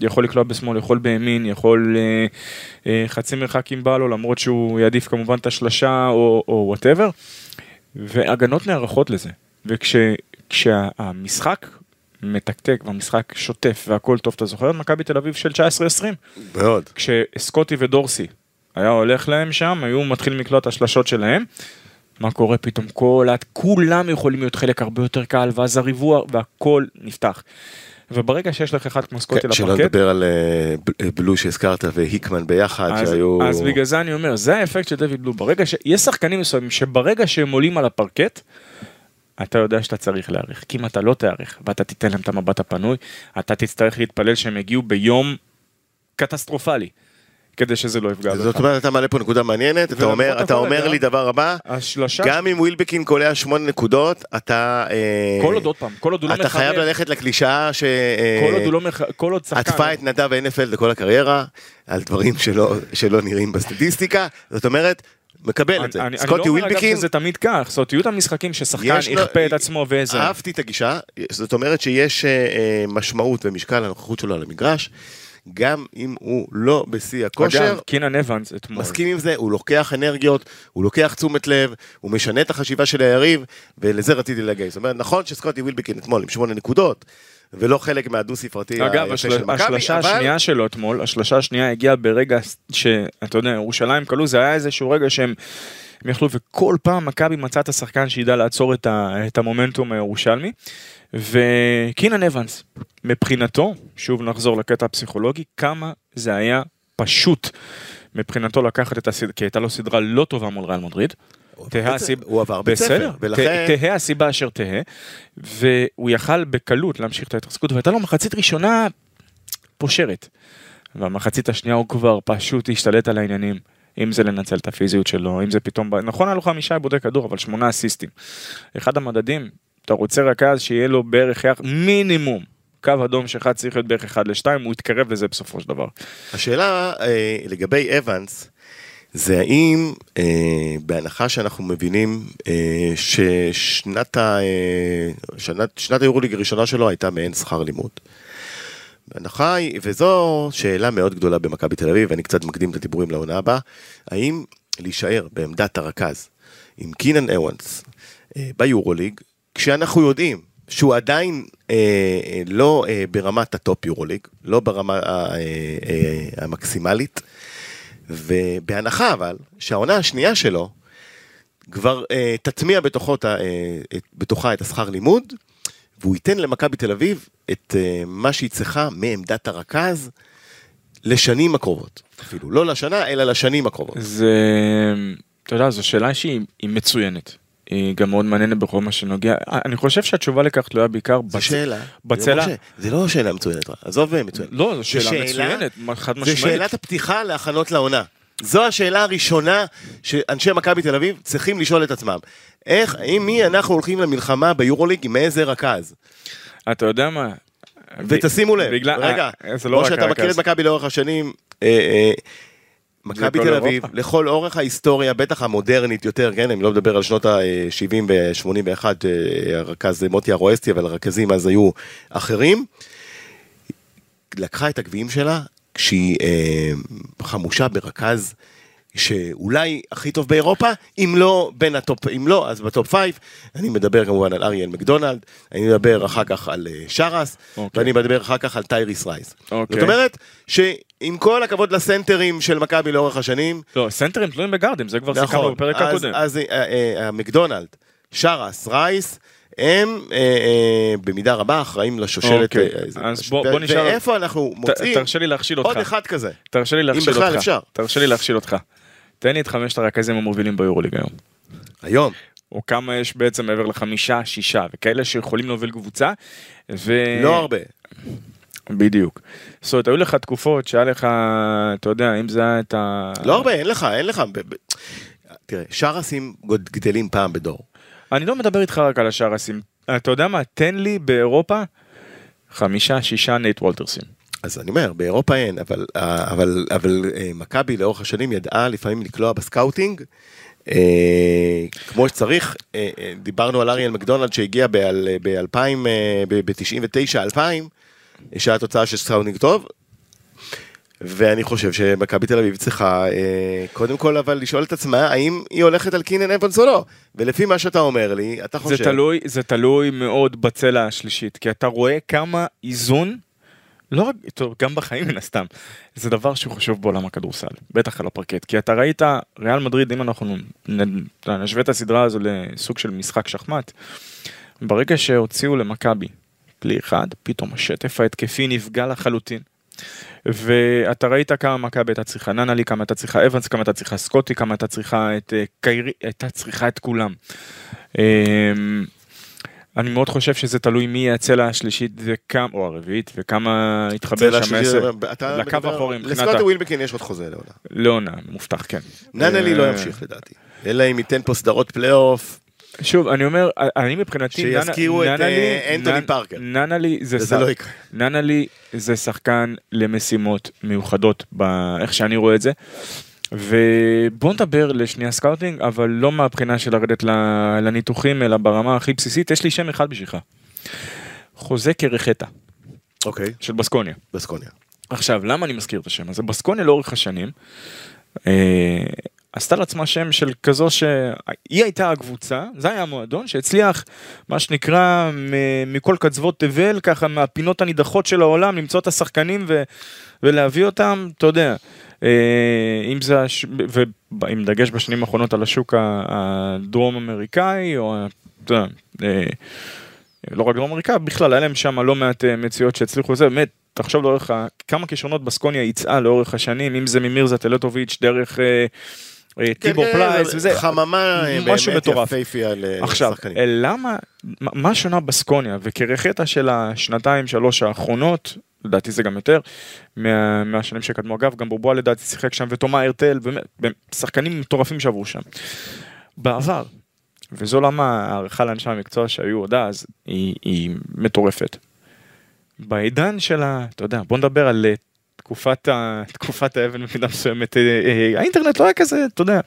יכול לקלוע בשמאל, יכול בימין, יכול אה, אה, חצי מרחק אם בא לו, למרות שהוא יעדיף כמובן את השלשה או whatever, והגנות נערכות לזה. וכשהמשחק מתקתק והמשחק שוטף והכל טוב, אתה זוכר את מכבי תל אביב של 19-20? מאוד. כשסקוטי ודורסי היה הולך להם שם, היו מתחילים לקלוט את השלשות שלהם. מה קורה פתאום? כל, כולם יכולים להיות חלק הרבה יותר קל, ואז הריבוע והכל נפתח. וברגע שיש לך אחד כמו סקוטי כן, שלא לפרקט, נדבר על אה, בלו שהזכרת והיקמן ביחד, אז, שהיו... אז בגלל זה אני אומר, זה האפקט של דויד בלו. ברגע ש... יש שחקנים מסוימים שברגע שהם עולים על הפרקט, אתה יודע שאתה צריך להעריך. כי אם אתה לא תעריך ואתה תיתן להם את המבט הפנוי, אתה תצטרך להתפלל שהם יגיעו ביום קטסטרופלי, כדי שזה לא יפגע זאת בך. אומרת, אתה מעלה פה נקודה מעניינת, אתה אומר, אתה אומר לי דבר הבא, השלושה, גם אם ווילבקין קולע שמונה נקודות, אתה... אה, כל עוד עוד פעם, כל עוד הוא לא אתה חייב מחרב, ללכת לקלישאה ש... אה, כל עוד הוא לא מח... כל עוד שחקן, עטפה את נדב NFL לכל הקריירה, על דברים שלא, שלא נראים בסטטיסטיקה, זאת אומרת, מקבל את זה. אני, אני לא סקוטי אומר אגב ווילבקין, שזה תמיד כך, זאת יהיו את המשחקים ששחקן יכפה את עצמו ואיזה, אהבתי את הגישה, זאת אומרת שיש אה, משמעות ומשקל לנוכחות שלו על המגרש, גם אם הוא לא בשיא הכושר. אגב, קינן אבנס אתמול, מסכים עם זה, הוא לוקח אנרגיות, הוא לוקח תשומת לב, הוא משנה את החשיבה של היריב, ולזה רציתי להגיע. זאת אומרת, נכון שסקוטי ווילבקין אתמול עם שמונה נקודות, ולא חלק מהדו ספרתי אגב, היפה השל... של מכבי, השלשה אבל השנייה שלו אתמול, השלשה השנייה הגיעה ברגע שאתה יודע, ירושלים כלו, זה היה איזשהו רגע שהם הם יכלו, וכל פעם מכבי מצא את השחקן שידע לעצור את, ה... את המומנטום הירושלמי. וקינן אבנס, מבחינתו, שוב נחזור לקטע הפסיכולוגי, כמה זה היה פשוט מבחינתו לקחת את הסדרה, כי הייתה לו סדרה לא טובה מול ריאל מדריד. תהא הסיבה, הוא עבר בית ספר, ולכן... ת- תהא הסיבה אשר תהא, והוא יכל בקלות להמשיך את ההתרסקות, והייתה לו מחצית ראשונה פושרת. והמחצית השנייה הוא כבר פשוט השתלט על העניינים. אם זה לנצל את הפיזיות שלו, אם זה פתאום, נכון היה לו חמישה עיבודי כדור, אבל שמונה אסיסטים. אחד המדדים, אתה רוצה רכז שיהיה לו בערך יח- מינימום, קו אדום שאחד צריך להיות בערך אחד לשתיים, הוא יתקרב לזה בסופו של דבר. השאלה אה, לגבי אבנס, זה האם אה, בהנחה שאנחנו מבינים אה, ששנת ה- אה, שנת, שנת היורוליג הראשונה שלו הייתה מעין שכר לימוד. בהנחה היא, וזו שאלה מאוד גדולה במכבי תל אביב, ואני קצת מקדים את הדיבורים לעונה הבאה, האם להישאר בעמדת הרכז עם קינן אוונס אה, ביורוליג, כשאנחנו יודעים שהוא עדיין אה, אה, לא אה, ברמת ה top יורוליג, לא ברמה אה, אה, אה, המקסימלית, ובהנחה אבל שהעונה השנייה שלו כבר אה, תטמיע בתוכו, אה, בתוכה את השכר לימוד, והוא ייתן למכבי תל אביב את אה, מה שהיא צריכה מעמדת הרכז לשנים הקרובות. אפילו לא לשנה, אלא לשנים הקרובות. זה, אתה יודע, זו שאלה שהיא היא מצוינת. היא גם מאוד מעניינת בכל מה שנוגע, אני חושב שהתשובה לכך תלויה בעיקר זו בצ- שאלה. בצלע. זה לא, זה לא שאלה מצוינת, עזוב אה, מצוינת. לא, זו שאלה מצוינת, חד משמעית. שאלת הפתיחה להכנות לעונה. זו השאלה הראשונה שאנשי מכבי תל אביב צריכים לשאול את עצמם. איך, האם מי אנחנו הולכים למלחמה ביורוליג עם איזה רכז? אתה יודע מה? ותשימו לב, בגלל- רגע, אה, לא כמו שאתה מכיר. את מכבי לאורך השנים, אה, אה, מכבי תל אביב, אירופה. לכל אורך ההיסטוריה, בטח המודרנית יותר, כן, אני לא מדבר על שנות ה-70 ו-81, הרכז מוטי ארואסטי, אבל הרכזים אז היו אחרים. לקחה את הגביעים שלה כשהיא אה, חמושה ברכז שאולי הכי טוב באירופה, אם לא בין ה top, אם לא, אז ב top five. אני מדבר כמובן על אריאל מקדונלד, אני מדבר אחר כך על אה, שרס, אוקיי. ואני מדבר אחר כך על טייריס רייס. אוקיי. זאת אומרת, שעם כל הכבוד לסנטרים של מכבי לאורך השנים, לא, סנטרים תלויים בגארדים, זה כבר סיכמנו נכון, בפרק אז- הקודם. אז אה, אה, המקדונלד, שרס, רייס, הם אה, אה, במידה רבה אחראים לשושלת. אוקיי, אה, אז בוא- בוא נשאל- ואיפה אנחנו ת- מוצאים תרשה לי להכשיל אותך. עוד אחד כזה. תרשה לי להכשיל אותך. בכלל אפשר. תרשה לי להכשיל אותך. תן לי את חמשת הרכזים המובילים ביורוליג היום. היום. או כמה יש בעצם מעבר לחמישה, שישה, וכאלה שיכולים להוביל קבוצה. ו... לא הרבה. בדיוק. זאת אומרת, היו לך תקופות שהיה לך, אתה יודע, אם זה היה את ה... לא הרבה, אין לך, אין לך. תראה, שרסים גדלים פעם בדור. אני לא מדבר איתך רק על השרסים. אתה יודע מה? תן לי באירופה חמישה, שישה נייט וולטרסים. אז אני אומר, באירופה אין, אבל, אה, אבל, אבל אה, מכבי לאורך השנים ידעה לפעמים לקלוע ב scouting, אה, כמו שצריך, אה, אה, דיברנו על אריאל מקדונלד שהגיע ב-2000, ב-99-2000, שהיה תוצאה של scouting טוב, ואני חושב שמכבי תל אביב צריכה אה, קודם כל אבל לשאול את עצמה האם היא הולכת על קינן אבנס או לא, ולפי מה שאתה אומר לי, אתה חושב... זה תלוי, זה תלוי מאוד בצלע השלישית, כי אתה רואה כמה איזון, לא רק, טוב, גם בחיים מן הסתם, זה דבר שהוא חשוב בעולם הכדורסל, בטח על הפרקט, כי אתה ראית, ריאל מדריד, אם אנחנו נשווה את הסדרה הזו לסוג של משחק שחמט, ברגע שהוציאו למכבי כלי אחד, פתאום השטף ההתקפי נפגע לחלוטין. ואתה ראית כמה מכבי הייתה צריכה ננלי, כמה הייתה צריכה אבנס, כמה הייתה צריכה סקוטי, כמה הייתה צריכה את אה, קיירי, הייתה צריכה את כולם. אמ, אני מאוד חושב שזה תלוי מי יהיה הצלע השלישית וכמה, או הרביעית, וכמה יתחבר שם. אתה לקו האחורי מבחינת לסקוטי ווילבקין יש עוד חוזה לעונה. לעונה, מובטח, כן. ננלי אה, לא ימשיך לדעתי. אלא אם ייתן פה סדרות פלייאוף, שוב, אני אומר, אני מבחינתי, שיזכירו את, אה, אנטוני פארקר. ננלי זה לא יקרה. ננלי זה שחקן למשימות מיוחדות, באיך שאני רואה את זה. ובוא נדבר לשנייה scouting, אבל לא מהבחינה של לרדת לניתוחים, אלא ברמה הכי בסיסית, יש לי שם אחד בשבילך. חוסה קרחטה, אוקיי, של בסקוניה. בסקוניה. עכשיו, למה אני מזכיר את השם הזה? בסקוניה לאורך השנים אה, עשתה לעצמה שם של כזו שהיא הייתה הקבוצה, זה היה המועדון שהצליח, מה שנקרא, מכל קצוות תבל, ככה מהפינות הנידחות של העולם, למצוא את השחקנים ו- ולהביא אותם, אתה יודע. אה, אם זה, הש... ועם דגש בשנים האחרונות על השוק הדרום אמריקאי, או, אתה יודע, אה, לא רק דרום אמריקה, בכלל היה להם שם לא מעט אה, מציאות שהצליחו זה, באמת, תחשוב לאורך, כמה כישרונות בסקוניה ייצאה לאורך השנים, אם זה ממירזה טלטוביץ' דרך טיבור כן, פלייס זה וזה, חממה אה, משהו באמת. יפהפייה עכשיו, לשחקנים. אה, למה, מה שונה בסקוניה וקרחטה של השנתיים שלוש האחרונות, לדעתי זה גם יותר, מה, מהשנים שקדמו, אגב, גם בובואה לדעתי שיחק שם ותומה הרטל, שחקנים מטורפים שעברו שם. בעבר, וזו למה הערכה לאנשי המקצוע שהיו עוד אז, היא, היא מטורפת. בעידן של ה... אתה יודע, בוא נדבר על אה, תקופת, ה, תקופת האבן במידה מסוימת, אה, אה, האינטרנט לא היה כזה, אתה יודע,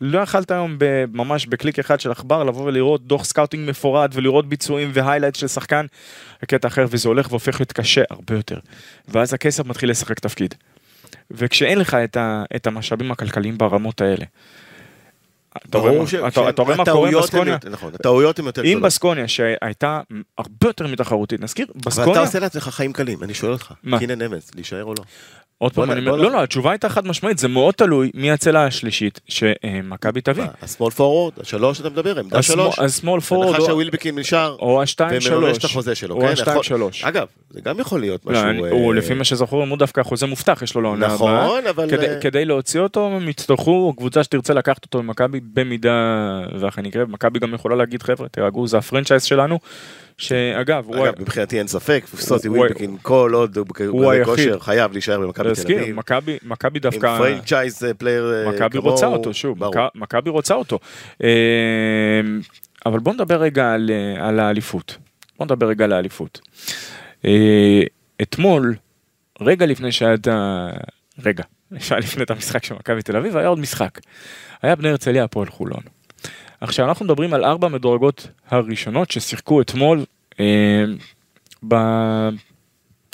לא יכלת היום ממש בקליק אחד של עכבר לבוא ולראות דוח scouting מפורט ולראות ביצועים ו highlight של שחקן, בקטע אחר, וזה הולך והופך להיות קשה הרבה יותר. ואז הכסף מתחיל לשחק תפקיד. וכשאין לך את, ה, את המשאבים הכלכליים ברמות האלה, אתה רואה, מה- קורה הן בסקוניה? נכון, הטעויות הן יותר אם גדולות. בסקוניה שהייתה הרבה יותר מתחרותית, נזכיר, בסקוניה, עושה לעצמך חיים קלים, אני שואל אותך? קינן אבנס, להישאר או לא? עוד פעם, אני לא, לא, התשובה הייתה חד משמעית, זה מאוד תלוי מי הצלע השלישית שמכבי תביא. הסמול פורוורד, השלוש אתה מדבר, עמדה שלוש. השמאל פורוד, בהנחה שהווילבקין נשאר, או השתיים ומממש את שלוש, החוזה שלו, או כן? השתיים שלוש. אגב, זה גם יכול להיות לא, משהו... אה, הוא לפי מה שזכור הוא דווקא חוזה מובטח יש לו לעונה הבאה. נכון, אבל... אה, כדי להוציא אותו הם יצטרכו קבוצה שתרצה לקחת אותו ממכבי במידה ואכן יקרה מכבי גם יכולה להגיד חבר'ה תירגעו זה הפרנצ'ייז שלנו שאגב הוא אגב, מבחינתי אין ספק, סוטי הוא- ווילבקין כל עוד הוא הוא בכזה היחיד. כושר חייב להישאר במכבי תל אביב. מכבי מכבי עם דווקא פרנצ'ייז פלייר מכבי רוצה אותו שוב מכבי רוצה אותו אבל בוא נדבר רגע על, אה, על האליפות בוא נדבר רגע על האליפות. אה, אתמול רגע לפני שהיה את ה... רגע לפני את המשחק של מכבי תל אביב היה עוד משחק. היה בני הרצליה הפועל חולון. עכשיו אנחנו מדברים על ארבע מדורגות הראשונות ששיחקו אתמול אה, ב...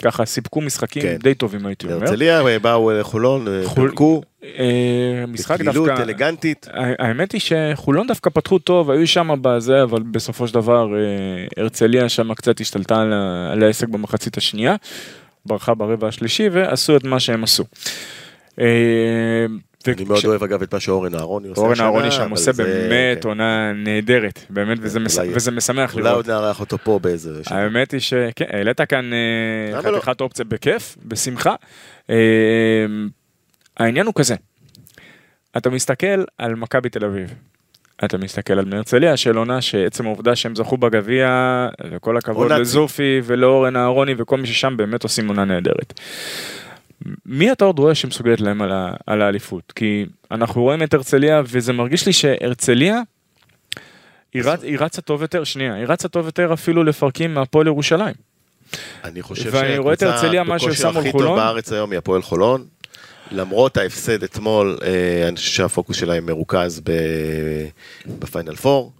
ככה סיפקו משחקים כן. די טובים הייתי אומר. הרצליה אה, באו לחולון, אה, חול- פירקו, אה, משחק בקלילות דווקא, אלגנטית. ה- האמת היא שחולון דווקא פתחו טוב, היו שם בזה, אבל בסופו של דבר אה, הרצליה שם קצת השתלטה על על העסק במחצית השנייה, ברחה ברבע השלישי ועשו את מה שהם עשו. אה, אני מאוד אוהב אגב את מה שאורן אהרוני עושה אורן אהרוני שם עושה באמת כן. עונה נהדרת, באמת, וזה אולי- וזה משמח אולי לראות. עוד נארח אותו פה באיזה... האמת היא שכן, העלית כאן אה, לא? חתיכת אופציה בכיף, בשמחה. אה, העניין הוא כזה, אתה מסתכל על מכבי תל אביב, אתה מסתכל על בני הרצליה של עונה שעצם העובדה שהם זכו בגביע, וכל הכבוד לזופי ולאורן אהרוני וכל מי ששם באמת עושים עונה נהדרת. מי אתה עוד רואה שמסוגלת להם על, ה- על האליפות? כי אנחנו רואים את הרצליה וזה מרגיש לי שהרצליה היא, רצ, היא רצה טוב יותר, שנייה, היא רצה טוב יותר אפילו לפרקים מהפועל ירושלים. אני חושב ואני רואה את שהקבוצה הרצליה, מה שהיא עושה בכושר הכי טוב. בארץ היום היא הפועל חולון. למרות ההפסד אתמול, אה, אני חושב שהפוקוס שלהם מרוכז בפיינל פור.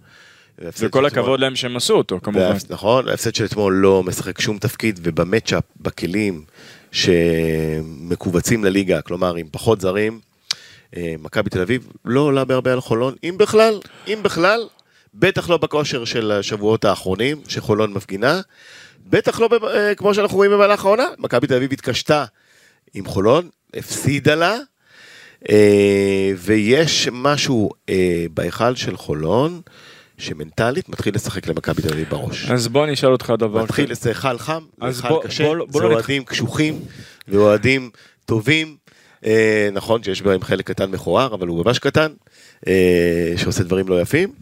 וכל הכבוד להם שהם עשו אותו כמובן. נכון, ההפסד של אתמול לא משחק שום תפקיד, ובמצ'אפ, בכלים שמכווצים לליגה, כלומר עם פחות זרים, אה, מכבי תל אביב לא עולה בהרבה על חולון, אם בכלל, אם בכלל, בטח לא בכושר של השבועות האחרונים, שחולון מפגינה, בטח לא אה, כמו שאנחנו רואים במהלך העונה, מכבי תל אביב התקשתה עם חולון, הפסידה לה, אה, ויש משהו בהיכל של חולון, שמנטלית מתחיל לשחק למכבי תל אביב בראש. אז בוא אני אשאל אותך דבר מתחיל. זה חל חם, אז זה חל בוא- קשה, זה לא אוהדים קשוחים ואוהדים טובים. אה, נכון שיש בהם חלק קטן מכוער, אבל הוא ממש קטן, אה, שעושה דברים לא יפים,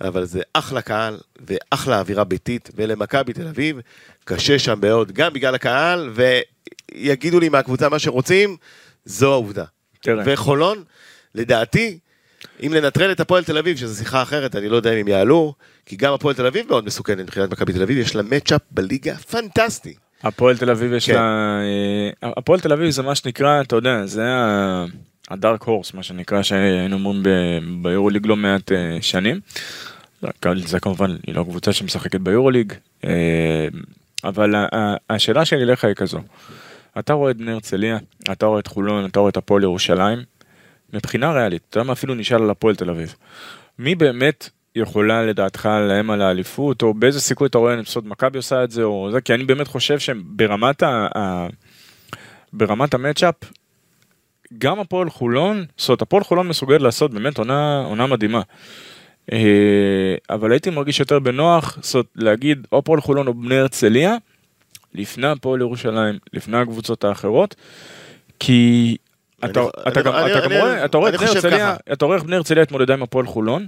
אבל זה אחלה קהל ואחלה אווירה ביתית, ולמכבי תל אביב קשה שם מאוד, גם בגלל הקהל, ויגידו לי מהקבוצה מה שרוצים, זו העובדה. תראה. וחולון, לדעתי, אם לנטרל את הפועל תל אביב, שזו שיחה אחרת, אני לא יודע אם הם יעלו, כי גם הפועל תל אביב מאוד מסוכנת מבחינת מכבי תל אביב, יש לה מצ'אפ בליגה פנטסטי. הפועל תל אביב יש כן. לה... אה, הפועל תל אביב זה מה שנקרא, אתה יודע, זה הדארק הורס, מה שנקרא, שהיינו אומרים ביורוליג לא מעט אה, שנים. זה כמובן, היא לא קבוצה שמשחקת ביורוליג, אה, אבל השאלה שלי אליך היא כזו. אתה רואה את בני הרצליה, אתה רואה את חולון, אתה רואה את הפועל ירושלים. מבחינה ריאלית, אתה יודע מה אפילו נשאל על הפועל תל אביב. מי באמת יכולה לדעתך להם על האליפות, או באיזה סיכוי אתה רואה, בסוד מכבי עושה את זה, או זה, כי אני באמת חושב שברמת ה... ה... ברמת המצ'אפ, גם הפועל חולון, זאת אומרת, הפועל חולון מסוגלת לעשות באמת עונה, עונה מדהימה. אה, אבל הייתי מרגיש יותר בנוח, זאת אומרת, להגיד או הפועל חולון או בני הרצליה, לפני הפועל ירושלים, לפני הקבוצות האחרות, כי אתה רואה, את בני הרצליה התמודדה עם הפועל חולון,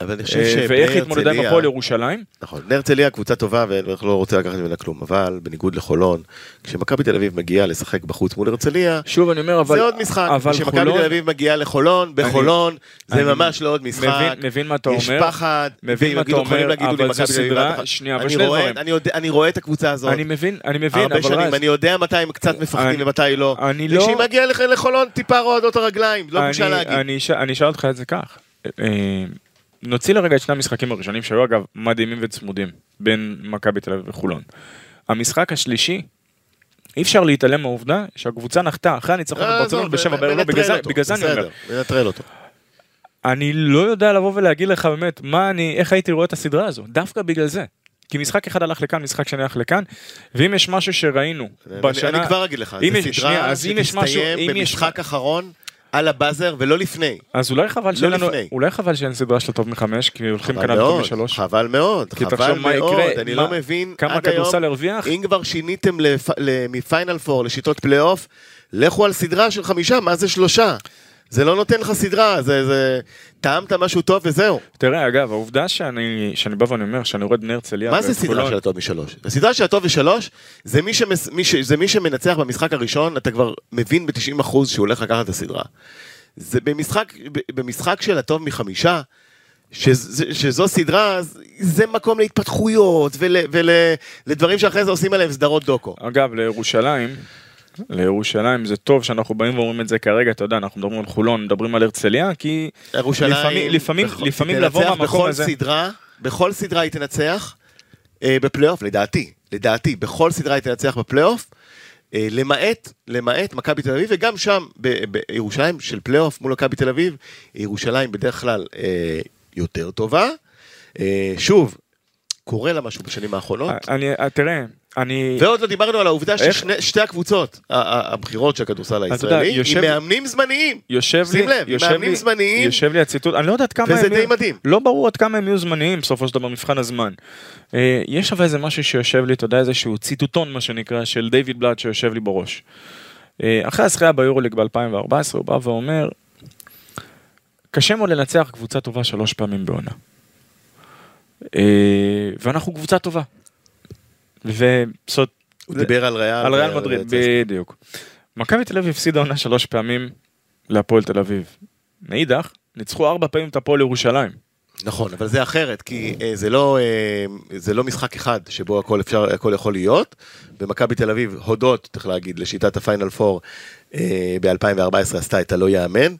אבל אני חושב אה, שבני ואיך היא התמודדה עם הפועל ירושלים. נכון, בני הרצליה קבוצה טובה ואנחנו לא רוצים לקחת ממנה כלום, אבל בניגוד לחולון, כשמכבי תל אביב מגיעה לשחק בחוץ מול הרצליה, שוב אני אומר, אבל... זה עוד משחק, אבל כשמכבי תל אביב מגיעה לחולון, בחולון, זה ממש לא עוד משחק, מבין- מה אתה יש אומר. פחד, מבין מה אתה אומר, אבל זו סדרה- שנייה, אבל אני שני רואה- דברים. אני רואה את הקבוצה הזאת, אני מבין, אני מבין, הרבה אבל שנים, אני יודע מתי הם קצת מפחדים אני- ומתי לא, אני לא- וכשהיא מגיעה לח- לחולון טיפה רועדות הרגליים, לא בושה להגיד. אני אש- אני אשאל אותך את זה כך. אה, נוציא לרגע את שני המשחקים הראשונים שהיו אגב מדהימים וצמודים בין מכבי תל אביב וחולון. המשחק השלישי, אי אפשר להתעלם מהעובדה שהקבוצה נחתה אחרי הניצחון אה, בברצלונה עזוב, בשבע בערב, לא, בגלל זה- אני אומר. בסדר, אותו. אני לא יודע לבוא ולהגיד לך באמת מה אני, איך הייתי רואה את הסדרה הזו, דווקא בגלל זה. כי משחק אחד הלך לכאן, משחק שני הלך לכאן, ואם יש משהו שראינו בשנה... אני כבר אגיד לך, זו יש- סדרה שתסתיים במשחק אחרון על ה buzzer ולא לפני. אז אולי חבל שאין לנו, לפני. אולי חבל שאין סדרה של טוב מחמש, כי הולכים חבל כאן על טוב מאוד, משלוש. חבל מאוד, חבל תחשוב מה מאוד, יקרה, אני מה- לא מבין כמה הכדורסל הרוויח. אם כבר שיניתם מפיינל פור לשיטות פלייאוף, לכו על סדרה של חמישה, מה זה שלושה? זה לא נותן לך סדרה, זה, זה... טעמת משהו טוב וזהו. תראה, אגב, העובדה שאני, שאני בא ואני אומר שאני רואה את בני הרצליה... מה זה סדרה של הטוב משלוש? הסדרה של הטוב ושלוש, זה מי, שמס, מי, ש, זה מי שמנצח במשחק הראשון, אתה כבר מבין ב-90% שהוא הולך לקחת את הסדרה. זה במשחק, במשחק של הטוב מחמישה, שז, שזו סדרה, זה מקום להתפתחויות ולדברים ול, לדברים שאחרי זה עושים עליהם סדרות דוקו. אגב, לירושלים, לירושלים זה טוב שאנחנו באים ואומרים את זה כרגע, אתה יודע, אנחנו מדברים על חולון, מדברים על הרצליה, כי ירושלים, לפעמים- לפעמים- בכל- לפעמים לבוא מהמקום בכל הזה- סדרה, בכל סדרה היא תנצח אה, בפלייאוף, לדעתי, לדעתי, בכל סדרה היא תנצח בפלייאוף, אה, למעט, למעט מכבי תל אביב, וגם שם, בירושלים של פלייאוף מול מכבי תל אביב, ירושלים בדרך כלל אה, יותר טובה. אה, שוב, קורה לה משהו בשנים האחרונות. אני, תראה, אני... ועוד לא דיברנו על העובדה ששתי הקבוצות הבכירות של הכדורסל הישראלי, עם מאמנים זמניים. יושב לי, שים לב, יושב מאמנים לי, זמניים. יושב לי הציטוט, אני לא יודע עד כמה וזה הם די יהיו- מדהים. לא ברור עד כמה הם יהיו זמניים בסופו של דבר מבחן הזמן. אה, יש אבל איזה משהו שיושב לי, אתה יודע, איזשהו ציטוטון מה שנקרא, של דיוויד בלאט שיושב לי בראש. אה, אחרי הזכייה ביורוליג ב-2014 הוא בא ואומר, קשה מאוד לנצח קבוצה טובה שלוש פעמים בעונה. אה, ואנחנו קבוצה טובה. וזאת הוא דיבר על ריאל. על ריאל מדריד. בדיוק. מכבי תל אביב הפסידה עונה שלוש פעמים להפועל תל אביב. מאידך, ניצחו ארבע פעמים את הפועל ירושלים. נכון, אבל זה אחרת, כי אה, זה לא, אה, זה לא משחק אחד שבו הכל, אפשר, הכל יכול להיות. במכבי תל אביב, הודות, צריך להגיד, לשיטת הפיינל פור ב-2014 עשתה את הלא יאמן.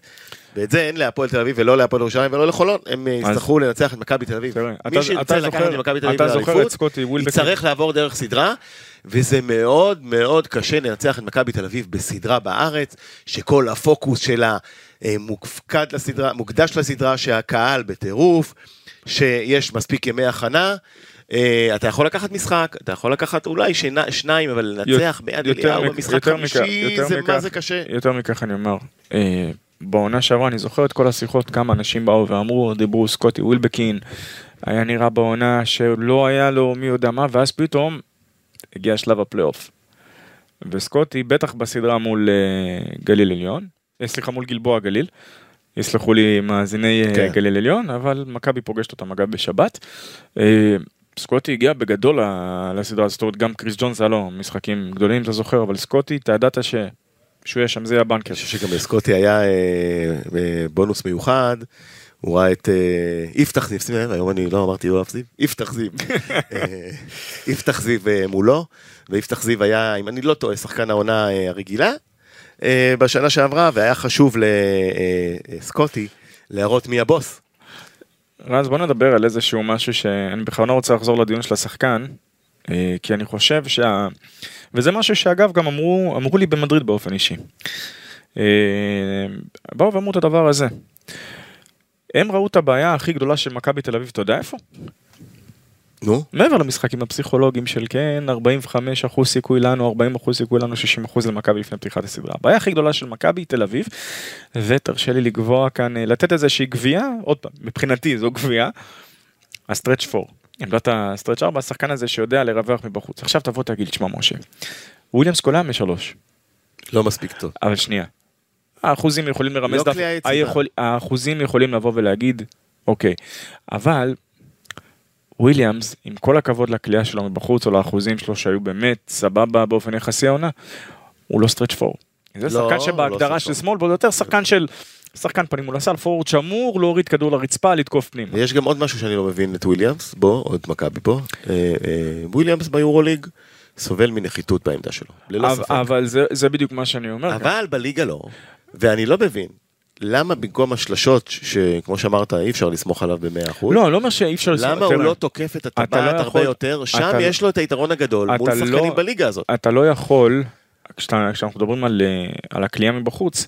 ואת זה אין להפועל תל אביב ולא להפועל ירושלים ולא לחולון, הם אה, יצטרכו לנצח את מכבי תל אביב. מי אתה- שירצה לקחת את מכבי תל אביב לאליפות? יצטרך לעבור דרך סדרה, וזה מאוד מאוד קשה לנצח את מכבי תל אביב בסדרה בארץ, שכל הפוקוס שלה אה, מופקד לסדרה, מוקדש לסדרה, שהקהל בטירוף, שיש מספיק ימי הכנה. אה, אתה יכול לקחת משחק, אתה יכול לקחת אולי שינה, שניים, אבל לנצח ביד אליהו במשחק חמישי, זה מכך- מה זה קשה. יותר מכך אני אומר, אה, בעונה שעברה אני זוכר את כל השיחות, כמה אנשים באו ואמרו, דיברו סקוטי ווילבקין, היה נראה בעונה שלא היה לו מי יודע מה, ואז פתאום הגיע שלב הפלייאוף. וסקוטי בטח בסדרה מול אה, גליל עליון, סליחה מול גלבוע גליל, יסלחו לי מאזיני כן. גליל עליון, אבל מכבי פוגשת אותם אגב בשבת. סקוטי הגיע בגדול לסדרה הזאת, גם קריס ג'ונס היה לו משחקים גדולים, אתה זוכר, אבל סקוטי, אתה ידעת ש... שהוא יהיה שם, זה יהיה הבנקר. אני חושב שגם לסקוטי היה אה, אה, בונוס מיוחד, הוא ראה את אה, יפתח זיו, שים לב, היום אני לא אמרתי יואב זיו, יפתח זיו, יפתח זיו מולו, ויפתח זיו היה, אם אני לא טועה, שחקן העונה הרגילה בשנה שעברה, והיה חשוב לסקוטי להראות מי הבוס. רז, בוא נדבר על איזשהו משהו שאני בכוונה רוצה לחזור לדיון של השחקן, אה, כי אני חושב שה... וזה משהו שאגב גם אמרו, אמרו לי במדריד באופן אישי. אה, באו ואמרו את הדבר הזה. הם ראו את הבעיה הכי גדולה של מכבי תל אביב, אתה יודע איפה? נו, מעבר למשחקים הפסיכולוגיים של כן, 45% סיכוי לנו, 40% סיכוי לנו, 60% למכבי לפני פתיחת הסדרה. הבעיה הכי גדולה של מכבי תל אביב, ותרשה לי לקבוע כאן, אה, לתת איזושהי גבייה, עוד פעם, מבחינתי זו גבייה, ה stretch 4. עמדת ה stretch 4, השחקן הזה שיודע לרווח מבחוץ. עכשיו תבוא תגיד, תשמע משה, וויליאמס קולע משלוש, לא מספיק טוב. אבל שנייה, האחוזים יכולים לרמז, לא יציבה. היכול- האחוזים יכולים לבוא ולהגיד, אוקיי, אבל וויליאמס, עם כל הכבוד לקליעה שלו מבחוץ או לאחוזים שלו שהיו באמת סבבה באופן יחסי העונה, הוא לא stretch four. זה לא, שחקן הוא שבהגדרה לא של שמאל, והוא יותר שחקן של, שחקן פנים מול הסל, פורוורד שאמור להוריד כדור לרצפה, לתקוף פנים. ויש גם עוד משהו שאני לא מבין את וויליאמס, בוא, עוד מכבי פה. אה, אה, וויליאמס ביורוליג סובל מנחיתות בעמדה שלו, ללא אבל- ספק. אבל זה- זה בדיוק מה שאני אומר. גם. אבל בליגה לא, ואני לא מבין, למה במקום השלשות, שכמו שאמרת, אי אפשר לסמוך עליו ב-100%, לא, לא אומר שאי אפשר... לסמוך- למה הוא לא תוקף את הטבעת לא הרבה יכול- יותר? שם אתה- יש לו את היתרון הגדול מול אתה שחקנים לא- בליגה הזאת. אתה לא יכול, כשאתה, כשאנחנו מדברים על, אה, על הכלייה מבחוץ,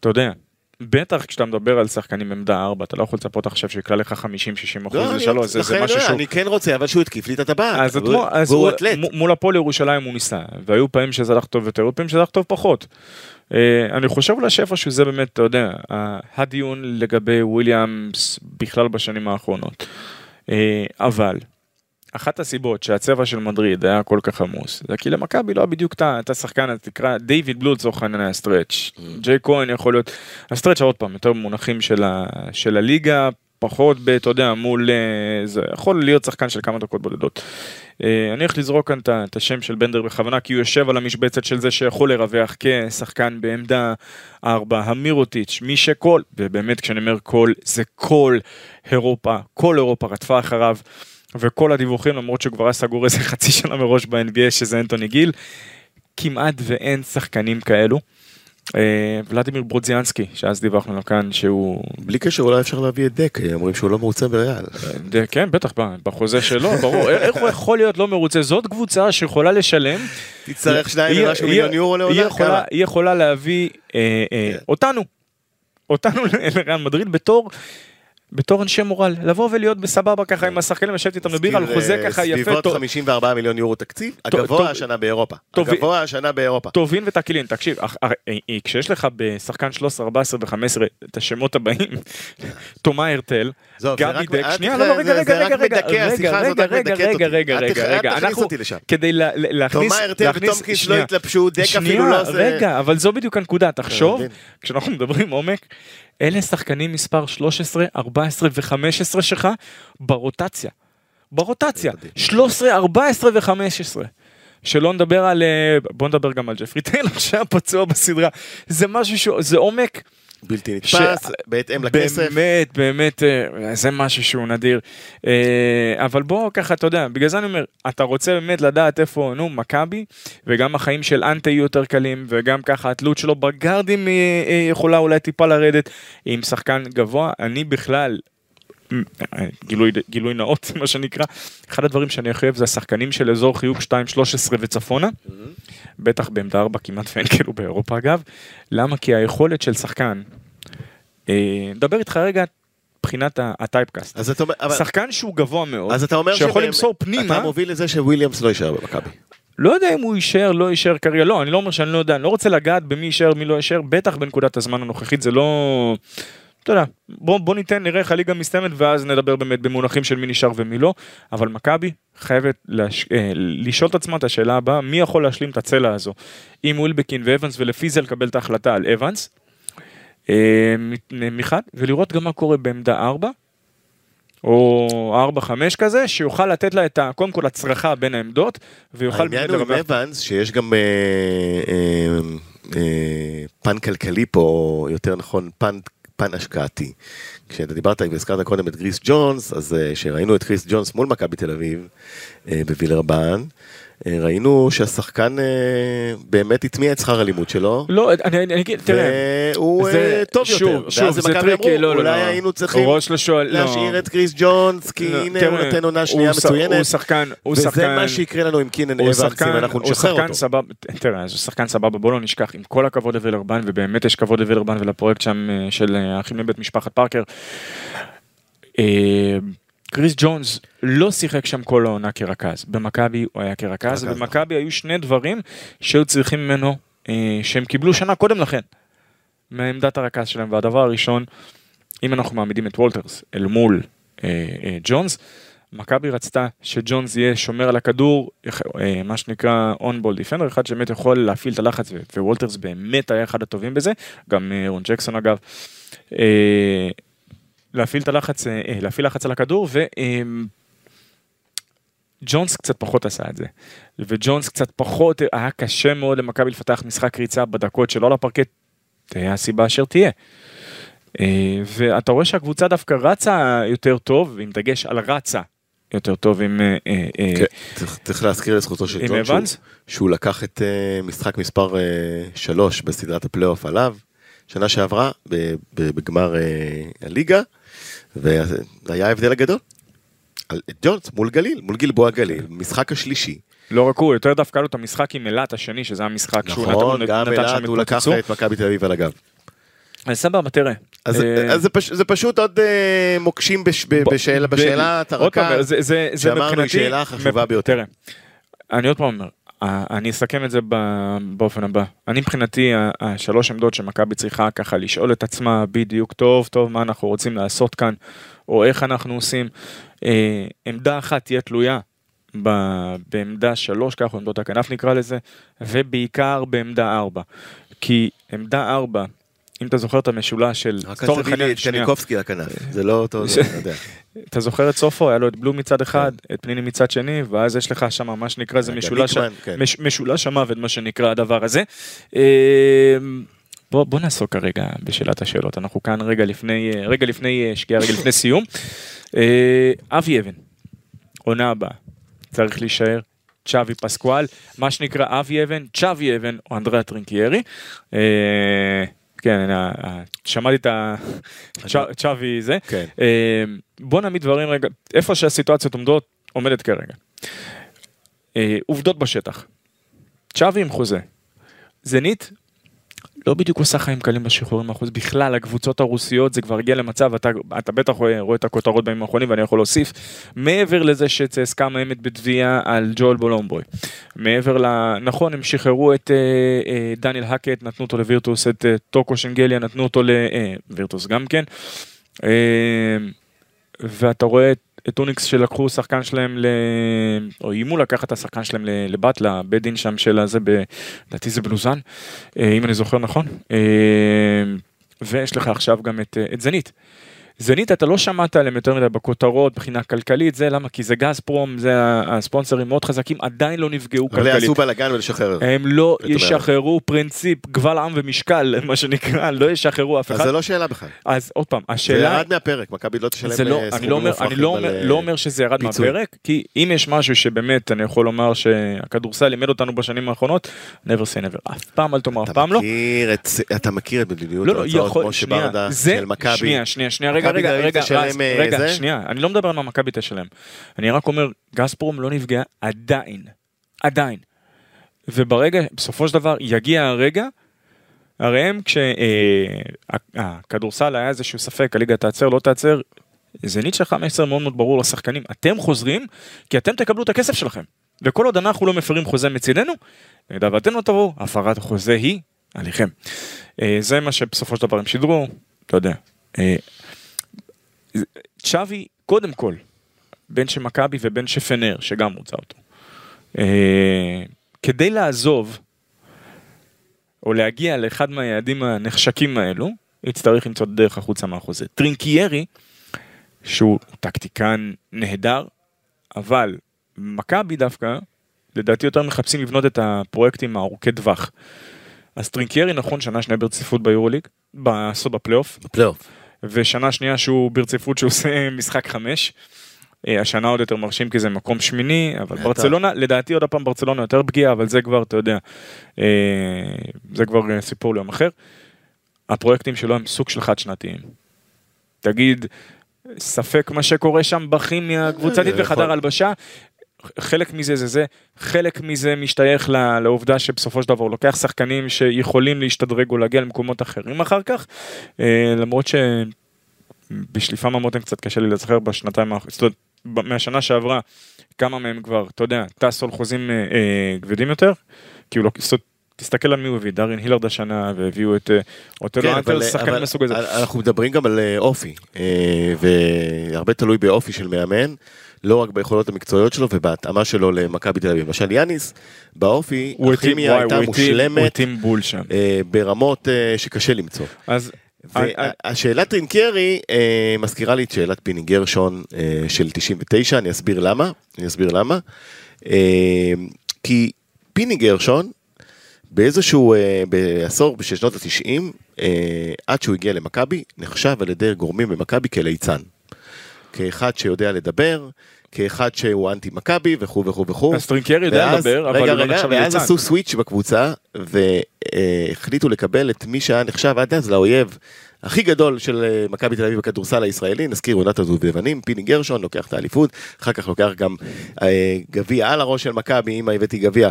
אתה יודע, בטח כשאתה מדבר על שחקנים בעמדה 4, אתה לא יכול לצפות עכשיו שיקלע לך 50-60 אחוז לא, אני- לשלוש, זה, משהו אומר, שהוא... אני כן רוצה, אבל שהוא התקיף לי את הטבעת. אז, אז הוא, אתלט. מ- מול הפועל ירושלים הוא ניסה, והיו פעמים שזה הלך טוב יותר, היו פעמים שזה הלך טוב פחות. אה, אני חושב אולי שאיפשהו זה באמת, אתה יודע, הדיון לגבי וויליאמס בכלל בשנים האחרונות. אה, אבל, אחת הסיבות שהצבע של מדריד היה כל כך עמוס, זה כי למכבי לא בדיוק את ה- את השחקן, תקרא, דיוויד בלו לצורך העניין היה stretch, ג'ייק כהן יכול להיות, ה stretch עוד פעם, יותר במונחים של, ה, של הליגה, פחות ב, אתה יודע, מול, אה, זה יכול להיות שחקן של כמה דקות בודדות. אה, אני הולך לזרוק כאן את השם של בנדר בכוונה, כי הוא יושב על המשבצת של זה שיכול לרווח כשחקן בעמדה 4, המירוטיץ', מי שכל, ובאמת כשאני אומר כל, זה כל אירופה, כל אירופה רדפה אחריו. וכל הדיווחים למרות שהוא כבר היה סגור איזה חצי שנה מראש ב-NBA שזה אנטוני גיל, כמעט ואין שחקנים כאלו. אה, ולדימיר ברודזיאנסקי שאז דיווחנו לו כאן שהוא בלי קשר אולי אפשר להביא את דק, אומרים שהוא לא מרוצה בריאל. ד- כן בטח בחוזה שלו ברור איך הוא יכול להיות לא מרוצה זאת קבוצה שיכולה לשלם תצטרך שניים ומשהו מיליון יורו לעונה, כמה? היא יכולה להביא אה, אה, כן. אותנו אותנו לריאל מדריד בתור. בתור אנשי מורל, לבוא ולהיות בסבבה ככה עם השחקנים, לשבת איתם לבירה על מזכיר, חוזה אה, ככה יפה, סביבות טוב- 54 מיליון יורו תקציב, הגבוה השנה באירופה. הגבוה השנה באירופה. טובין ותקילין, תקשיב, אח- הרי, אה, כשיש לך בשחקן 13, 14 ו-15 את השמות הבאים, תומא הרטל, זה גבי דק, שנייה, לא, רגע, זה- רגע, זה רגע, רגע, רגע, רגע, רגע. רגע, רגע, רגע, תכניס אנחנו. כדי לה- לה- להכניס, תומא הרטל וטומקיץ' לא התלבשו, דק אפילו לא עושה... רגע, אבל זו בדיוק הנקודה, תחשוב. כשאנחנו מדברים עומק, אלה שחקנים מספר 13, 14 ו-15 שלך ברוטציה. ברוטציה, 13, 14 ו-15. שלא נדבר על, אה, בוא נדבר גם על ג'פרי טיילר שהיה פצוע בסדרה, זה משהו שהוא, זה עומק, בלתי נתפס, ש- בהתאם לכסף. באמת, באמת, אה, זה משהו שהוא נדיר. אה, אבל בוא ככה, אתה יודע, בגלל זה אני אומר, אתה רוצה באמת לדעת איפה, נו, מכבי, וגם החיים של אנטה יהיו יותר קלים, וגם ככה התלות שלו בגארדים אה, יכולה אולי טיפה לרדת עם שחקן גבוה. אני בכלל, גילוי, גילוי נאות, מה שנקרא, אחד הדברים שאני הכי אוהב זה השחקנים של אזור חיוג 2-13 וצפונה. בטח בעמדה 4 כמעט ואין כאילו באירופה אגב. למה? כי היכולת של שחקן, אה, נדבר איתך רגע מבחינת הטייפקאסט. אומר, שחקן שהוא גבוה מאוד, אז אתה אומר שיכול שבאמת- למסור פנימה, אתה מוביל לזה שוויליאמס לא יישאר במכבי. לא יודע אם הוא יישאר, לא יישאר כרגע, לא, אני לא אומר שאני לא יודע, אני לא רוצה לגעת במי יישאר, מי לא יישאר, בטח בנקודת הזמן הנוכחית זה לא... אתה יודע, בוא, בוא ניתן, נראה איך הליגה מסתיימת ואז נדבר באמת במונחים של מי נשאר ומי לא, אבל מכבי חייבת לש... אה, לשאול את עצמה את השאלה הבאה, מי יכול להשלים את הצלע הזו? עם ווילבקין ואבנס ולפי זה לקבל את ההחלטה על אבנס, אה, מחד, ולראות גם מה קורה בעמדה 4, או 4-5 כזה, שיוכל לתת לה את ה... קודם כל הצרחה בין העמדות, ויוכל העניין הוא עם אבנס, שיש גם אה, אה, אה, פן כלכלי פה, או יותר נכון, פן, פן השקעתי. כשאתה דיברת והזכרת קודם את קריס ג'ונס, אז אה, כשראינו את קריס ג'ונס מול מכבי תל אביב, אה, בווילרבן, אה, ראינו שהשחקן באמת הטמיע את שכר הלימוד שלו. לא, אני אגיד, תראה, והוא זה- טוב שוב, יותר, שוב, ואז זה מכבי אמרו, לא, לא, אולי לא. היינו צריכים ראש לשועל, לא. להשאיר את קריס ג'ונס, כי לא, הנה תראה, הוא נותן עונה שנייה מצוינת, הוא שחקן, הוא וזה שחקן, מה שיקרה לנו עם קינן אבנס אם אנחנו נשחרר אותו. סבבה, תראה, הוא שחקן סבבה, בוא לא נשכח, עם כל הכבוד לווילרבן, ובאמת יש כבוד לווילרבן ולפרויקט שם של האחים מבית משפחת פארקר. אה, קריס ג'ונס לא שיחק שם כל העונה כרכז, במכבי הוא היה כרכז, רכז, ובמכבי היו שני דברים שהיו צריכים ממנו, אה, שהם קיבלו שנה קודם לכן, מעמדת הרכז שלהם, והדבר הראשון, אם אנחנו מעמידים את וולטרס אל מול אה, ג'ונס, מכבי רצתה שג'ונס יהיה שומר על הכדור, מה שנקרא אונבול דיפנדר, אחד שבאמת יכול להפעיל את הלחץ, ווולטרס באמת היה אחד הטובים בזה, גם רון ג'קסון אגב. אה, להפעיל את הלחץ, אה, אה, להפעיל לחץ על הכדור, ו... אה, ג'ונס קצת פחות עשה את זה, וג'ונס קצת פחות, היה קשה מאוד למכבי לפתח משחק ריצה בדקות שלא לפרקט, תהיה הסיבה אשר תהיה. אה, ואתה רואה שהקבוצה דווקא רצה יותר טוב, עם דגש על רצה יותר טוב עם... אה, אה, אה, כן, צריך- להזכיר לזכותו של ג'ון שהוא- לקח את אה, משחק מספר 3 בסדרת הפלייאוף עליו, שנה שעברה בגמר אה, הליגה, וזה היה ההבדל הגדול. על- את ג'ונס מול גליל, מול גלבוע גליל, משחק השלישי. לא רק הוא, יותר דווקא לו את המשחק עם אילת השני, שזה היה משחק שהוא נכון, נתן- גם נתן שם אלעד הוא לקח. את מכבי תל אביב על הגב. אז סבבה, תראה. אז אה, אז זה פש- זה פשוט עוד אה, מוקשים בש- ב- ב- בשאלה- ב- בשאלת עוד פעם, הרקע. זה- זה- זה שאמרנו, היא שאלה חשובה ביותר. תראה, אני עוד פעם אומר, אני אסכם את זה באופן הבא. אני מבחינתי, השלוש עמדות שמכבי צריכה ככה לשאול את עצמה בדיוק טוב טוב מה אנחנו רוצים לעשות כאן, או איך אנחנו עושים. אה, עמדה אחת תהיה תלויה בעמדה שלוש, ככה עמדות הכנף נקרא לזה, ובעיקר בעמדה ארבע. כי עמדה ארבע, אם אתה זוכר את המשולש של... רק אל תביא לי את. קניקובסקי לכנף, זה לא אותו, אתה זוכר את סופו, היה לו את בלום מצד אחד, את פניני מצד שני, ואז יש לך שם מה שנקרא, זה משולש, ניקמן, כן. מש, משולש המוות, מה שנקרא הדבר הזה. אה, בוא, בוא נעסוק כרגע בשאלת השאלות, אנחנו כאן רגע לפני, אה, רגע לפני אה, שקיעה, רגע לפני סיום. אה, אבי אבן, עונה הבאה, צריך להישאר. צ'אבי פסקואל, מה שנקרא אבי אבן, צ'אבי אבן או אנדריאה טרינקיירי. כן, שמעתי את ה... צ'א- צ'אבי זה. כן. אה, בוא נעמיד דברים רגע, איפה שהסיטואציות עומדות, עומדת כרגע. אה, עובדות בשטח. צ'אבי עם חוזה. זנית, לא בדיוק עושה חיים קלים בשחרורים האחוז, בכלל הקבוצות הרוסיות זה כבר הגיע למצב, אתה, אתה בטח רואה, רואה את הכותרות בימים האחרונים ואני יכול להוסיף, מעבר לזה שצסקה מאיימת בתביעה על ג'ואל בולומבוי, מעבר ל... נכון, הם שחררו את אה, אה, דניאל האקט, נתנו אותו לווירטוס, את אה, טוקו שנגליה, נתנו אותו לווירטוס גם כן, אה, ואתה רואה את, אוניקס שלקחו שחקן שלהם, ל... או איימו לקחת את השחקן שלהם לבת, לבית דין שם של הזה, לדעתי זה בלוזן, אה, אם אני זוכר נכון. אה, ויש לך עכשיו גם את, אה, את זנית. זנית אתה לא שמעת עליהם יותר מדי בכותרות מבחינה כלכלית זה למה כי זה גזפרום זה ה- הספונסרים מאוד חזקים עדיין לא נפגעו אבל כלכלית. יעשו בלאגן ולשחרר. הם לא. ישחררו פרינציפ גבל עם ומשקל מה שנקרא לא ישחררו אף אז אחד. זה לא שאלה בכלל. אז עוד פעם זה השאלה ירד מהפרק, מכבי לא תשלם זה לא, אה, אני סכומים לא אני לא אומר, אה, לא אומר שזה ירד. מהפרק, כי אם יש משהו שבאמת אני יכול לומר שהכדורסל לימד אותנו בשנים האחרונות, never say never, אף פעם אל תאמר, אף פעם לא. זה- אתה מכיר את מדיניות ההוצאות כמו שברדה זה, של מכבי. שנייה, שנייה, שנייה, רגע, מכבי תל אביב תשלם, אה, רגע? שנייה, אני לא מדבר על מה מכבי תשלם, אני רק אומר, גזפרום לא נפגעה עדיין, עדיין, וברגע, בסופו של דבר, יגיע הרגע, הרי הם כשהכדורסל היה איזשהו ספק, הליגה תעצר, לא תעצר, זה ניטשה 15 מאוד מאוד ברור לשחקנים, אתם חוזרים, כי אתם תקבלו את הכסף שלכם. וכל עוד אנחנו לא מפרים חוזה מצידנו, במידה ואתם לא תבואו, הפרת החוזה היא עליכם. אה, זה מה שבסופו של דבר הם שידרו, אתה יודע. אה, צ'אבי, קודם כל, בין שמכבי ובין שפנר, שגם רוצה אותו. אה, כדי לעזוב, או להגיע לאחד מהיעדים הנחשקים האלו, יצטרך למצוא דרך החוצה מהחוזה. טרינקיירי, שהוא טקטיקן נהדר, אבל מכבי דווקא, לדעתי יותר מחפשים לבנות את הפרויקטים הארוכי טווח. אז טרינקיירי נכון שנה שנייה ברציפות ביורוליג, בסוד בפלייאוף, בפלייאוף. ושנה שנייה שהוא ברציפות שהוא עושה משחק חמש. אה, השנה עוד יותר מרשים כי זה מקום שמיני, אבל. ברצלונה, לדעתי עוד פעם ברצלונה יותר פגיעה, אבל זה כבר, אתה יודע, אה, זה כבר אה, סיפור ליום אחר. הפרויקטים שלו הם סוג של חד שנתיים. תגיד, ספק מה שקורה שם בכימיה הקבוצתית וחדר. הלבשה, חלק מזה זה זה, חלק מזה משתייך לעובדה שבסופו של דבר הוא לוקח שחקנים שיכולים להשתדרג או להגיע למקומות אחרים אחר כך, אה, למרות שבשליפה מהמותן קצת קשה לי לזכר בשנתיים האחרונות, זאת אומרת, מהשנה שעברה, כמה מהם כבר, אתה יודע, טסו על חוזים אה, אה, כבדים יותר, כי הוא לא, זאת תסתכל על מי הוא הביא, דארין הילרד השנה, והביאו את אה, אוטלו האנטר, אבל- שחקנים מסוג הזה. אנחנו מדברים גם על אה, אופי, אה, והרבה תלוי באופי של מאמן. לא רק ביכולות המקצועיות שלו ובהתאמה שלו למכבי תל אביב. למשל יאניס, באופי, הכימיה הייתה מושלמת. אה, ברמות אה, שקשה למצוא. אז אני- והשאלה טרינקרי אה, מזכירה לי את שאלת פיני גרשון אה, של 99, אני אסביר למה, אני אסביר למה. אה, כי פיני גרשון, באיזשהו, אה, בעשור של שנות ה-90, אה, עד שהוא הגיע למכבי, נחשב על ידי גורמים במכבי כליצן. כאחד שיודע לדבר, כאחד שהוא אנטי מכבי וכו' וכו' וכו'. אז טרינקרי יודע לדבר, אבל רגע, לא רגע, נחשב ואז. עשו סוויץ' בקבוצה, והחליטו לקבל את מי שהיה נחשב עד אז לאויב הכי גדול של אה, מכבי תל אביב בכדורסל הישראלי, נזכיר עונת הדובדבנים, פיני גרשון לוקח את האליפות, אחר כך לוקח גם אה, גביע על הראש של מכבי, אמא הבאתי גביע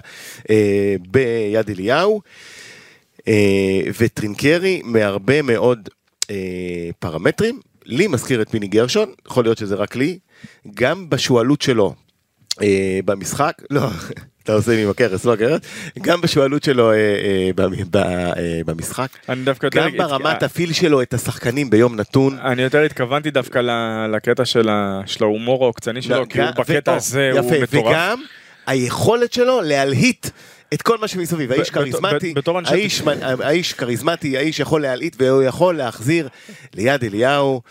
אה, ביד אליהו, אה, וטרינקרי מהרבה מאוד פרמטרים, לי מזכיר את פיני גרשון, יכול להיות שזה רק לי, גם בשועלות שלו אה, במשחק, לא, אתה עושה לי עם הכרס, לא הכרס, גם בשועלות שלו אה, אה, במ- ב- אה, במשחק, אני דווקא יותר... גם ברמת הפיל שלו את השחקנים ביום נתון. אני יותר התכוונתי דווקא לקטע של ה- של ההומור העוקצני שלו, כי הוא בקטע הזה הוא מטורף. וגם היכולת שלו להלהיט. את כל מה שמסביב, האיש כריזמטי, האיש, האיש כריזמטי, האיש יכול להלהיט והוא יכול להחזיר ליד אליהו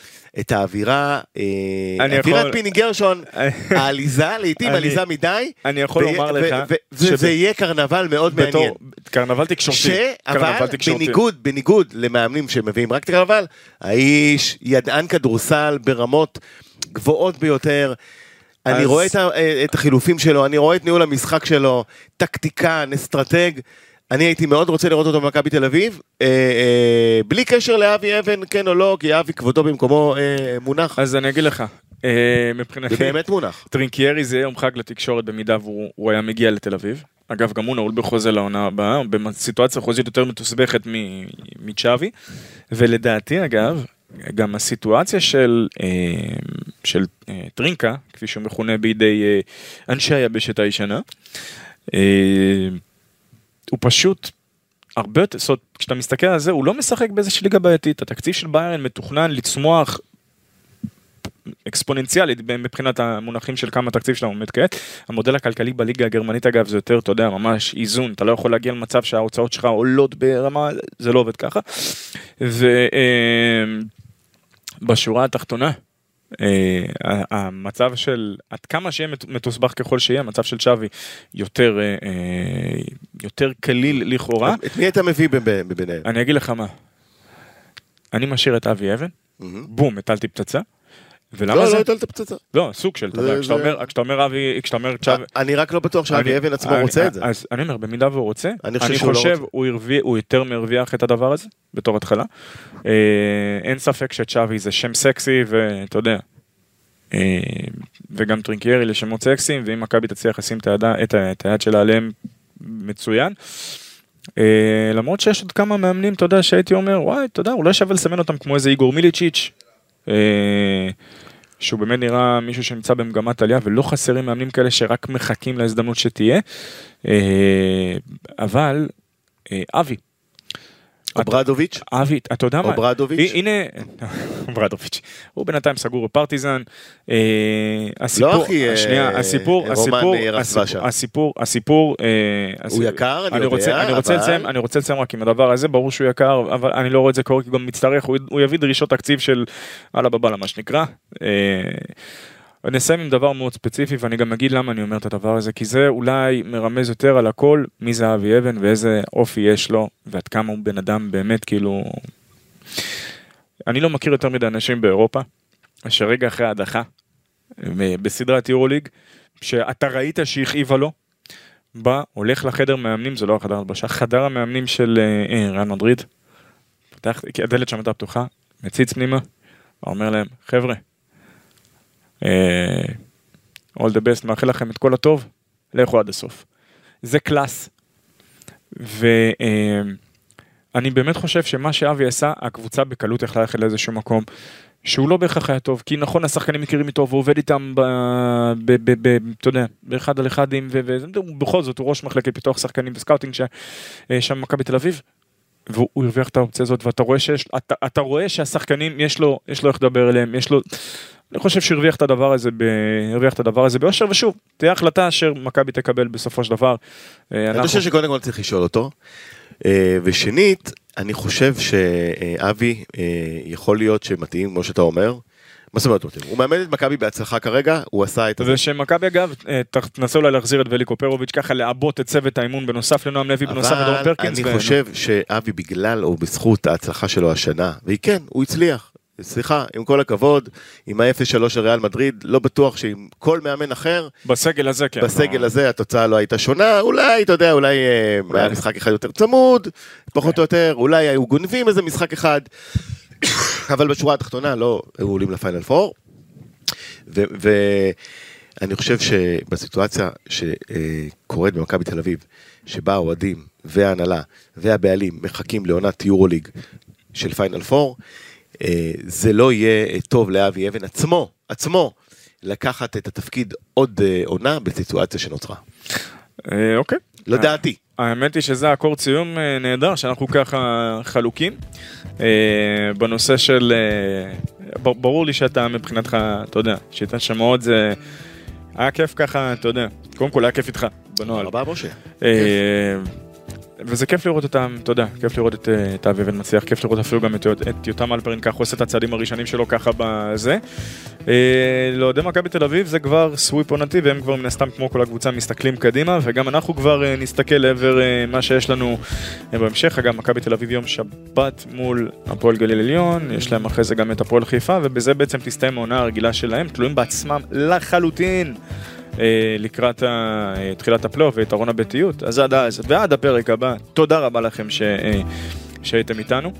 את האווירה, אה, אווירת פיני גרשון, העליזה, לעיתים עליזה מדי, אני יכול לומר לך שב- יהיה קרנבל מאוד מעניין. קרנבל תקשורתי. קרנבל תקשורתי. בניגוד, בניגוד למאמנים שמביאים רק את הקרנבל, האיש ידען כדורסל ברמות גבוהות ביותר. אני אז- רואה את ה- את החילופים שלו, אני רואה את ניהול המשחק שלו, טקטיקן, אסטרטג. אני הייתי מאוד רוצה לראות אותו במכבי תל אביב, אה, אה, בלי קשר לאבי אבן, כן או לא, כי אבי כבודו במקומו אה, מונח, אז אני אגיד לך, אה, מבחינתי, זה באמת מונח. טרינקיירי זה יום חג לתקשורת במידה והוא הוא היה מגיע לתל אביב. אגב, גם הוא נעול בחוזה לעונה הבאה, בסיטואציה חוזית יותר מתוסבכת מצ'אבי. ולדעתי, אגב, גם הסיטואציה של, אה, של אה, טרינקה, כפי שהוא מכונה בידי אה, אנשי היבשת הישנה, הוא פשוט הרבה יותר, זאת אומרת, כשאתה מסתכל על זה, הוא לא משחק באיזושהי ליגה בעייתית. התקציב של ביירן מתוכנן לצמוח אקספוננציאלית מבחינת המונחים של כמה התקציב שלה עומד כעת. המודל הכלכלי בליגה הגרמנית אגב זה יותר, אתה יודע, ממש איזון, אתה לא יכול להגיע למצב שההוצאות שלך עולות ברמה, זה לא עובד ככה. ובשורה התחתונה, אה, המצב של עד כמה שיהיה מת- מתוסבך ככל שיהיה, המצב של שווי יותר, אה, אה, יותר קליל לכאורה. את מי אתה מביא ב- ב- בביניהם? אני אגיד לך מה, אני משאיר את אבי אבן. בום, הטלתי פצצה. ולמה לא, זה? לא הטלת פצצה. לא, סוג של, אתה יודע, כשאתה אומר, כשאתה אומר אבי, כשאתה אומר צ'אבי... אני רק לא בטוח שאבי אני- אבן עצמו אני- רוצה את זה. אז אני אומר, במידה והוא רוצה, אני אני חושב חושב, שהוא לא רוצה. הוא הרוויח- הוא יותר מרוויח את הדבר הזה, בתור התחלה. אה, אין ספק שצ'אבי זה שם סקסי, ואתה יודע, אה, וגם טרינקיירי לשמות סקסיים, ואם מכבי תצליח לשים את היד- את את היד שלה עליהם, מצוין. אה, למרות שיש עוד כמה מאמנים, אתה יודע, שהייתי אומר, וואי, אתה יודע, אולי שווה לסמן אותם כמו איזה איגור מיליצ'יץ'. אה, שהוא באמת נראה מישהו שנמצא במגמת עלייה ולא חסרים מאמנים כאלה שרק מחכים להזדמנות שתהיה. אה, אבל אה, אבי, אוברדוביץ'? אבי, אתה יודע מה? אוברדוביץ'? הנה, אוברדוביץ', הוא בינתיים סגור בפרטיזן. אה, הסיפור, לא הכי, אה, שנייה, הסיפור, הסיפור. הסיפור, הסיפור, הסיפור, אה, הוא יקר, אני יודע, אני רוצה אבל- אני רוצה לסיים רק עם הדבר הזה, ברור שהוא יקר, אבל אני לא רואה את זה קורה, כי הוא גם מצטרך, הוא יביא דרישות תקציב של אללה בבאללה, מה שנקרא. אה, נסיים עם דבר מאוד ספציפי, ואני גם אגיד למה אני אומר את הדבר הזה, כי זה אולי מרמז יותר על הכל, מי זה אבי אבן ואיזה אופי יש לו, ועד כמה הוא בן אדם באמת כאילו... אני לא מכיר יותר מדי אנשים באירופה, שרגע אחרי ההדחה, בסדרת יורוליג, שאתה ראית שהכאיבה לו, בא, הולך לחדר מאמנים, זה לא החדר הלבשה, חדר המאמנים של אה, אה, ריאל מדריד, פותח, כי הדלת שם הייתה פתוחה, מציץ פנימה, אומר להם, חבר'ה, all the best, מאחל לכם את כל הטוב, לכו עד הסוף. זה class. ואני באמת חושב שמה שאבי עשה, הקבוצה בקלות יכלה ללכת לאיזשהו מקום שהוא לא בהכרח היה טוב, כי נכון השחקנים מכירים איתו והוא עובד איתם, אתה יודע, באחד על אחדים, ובכל זאת הוא ראש מחלקת פיתוח שחקנים ו scouting אה, שם במכבי תל אביב. והוא הרוויח את האופציה הזאת ואתה רואה שיש, אתה, אתה רואה שהשחקנים יש לו, יש לו איך לדבר אליהם, יש לו, אני חושב שהרוויח את הדבר הזה, ב... הרוויח את הדבר הזה ביושר, ושוב, תהיה החלטה אשר מכבי תקבל בסופו של דבר. אה, אני חושב שקודם כל צריך לשאול אותו. אה, ושנית, אני חושב שאבי אה, יכול להיות שמתאים, כמו שאתה אומר. מה זאת אומרת מתאים? הוא מאמן את מכבי בהצלחה כרגע, הוא עשה את זה. ושמכבי אגב, תנסה אולי להחזיר את וליקו פרוביץ' ככה לעבות את צוות האימון בנוסף לנועם לוי, בנוסף לדורון אבל פרקינס. אני ו- חושב שאבי בגלל או בזכות ההצלחה שלו השנה, והיא כן, הוא הצליח. סליחה, עם כל הכבוד, עם ה-0-3 של ריאל מדריד, לא בטוח שעם כל מאמן אחר, בסגל הזה, כן. בסגל הזה התוצאה לא הייתה שונה, אולי, אתה יודע, אולי אה, היה משחק אחד יותר צמוד, פחות או יותר, אולי היו גונבים איזה משחק אחד, אבל בשורה התחתונה לא היו עולים לפיינל פור. ואני חושב שבסיטואציה שקורית במכבי תל אביב, שבה האוהדים וההנהלה והבעלים מחכים לעונת יורוליג של פיינל פור, אה, זה לא יהיה אה, טוב לאבי אבן עצמו, עצמו, לקחת את התפקיד עוד אה, עונה בסיטואציה שנוצרה. אה, אוקיי. לדעתי. האמת היא שזה אקורד סיום אה, נהדר, שאנחנו ככה חלוקים. אה, בנושא של... אה, ברור לי שאתה מבחינתך, אתה יודע, שיטת שמעות זה... היה כיף ככה, אתה יודע, קודם כל היה כיף איתך, בנוהל. רבה משה. וזה כיף לראות אותם, אתה יודע, כיף לראות את, אה, את אבי אבן מצליח, כיף לראות אפילו גם את, את יותם אלפרין ככה עושה את הצעדים הראשונים שלו ככה בזה. אה, לאוהדי מכבי תל אביב זה כבר סוויפ עונתי והם כבר מן הסתם כמו כל הקבוצה מסתכלים קדימה וגם אנחנו כבר אה, נסתכל לעבר אה, מה שיש לנו אה, בהמשך. אגב, מכבי תל אביב יום שבת מול הפועל גליל עליון, יש להם אחרי זה גם את הפועל חיפה ובזה בעצם תסתיים העונה הרגילה שלהם, תלויים בעצמם לחלוטין. אה, לקראת אה, תחילת הפלייאוף ויתרון הביתיות. אז עד אז, ועד הפרק הבא, תודה רבה לכם ש- אה, שהייתם איתנו.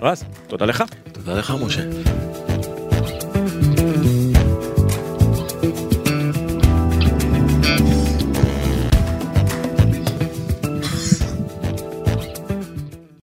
רז, תודה לך. תודה לך משה.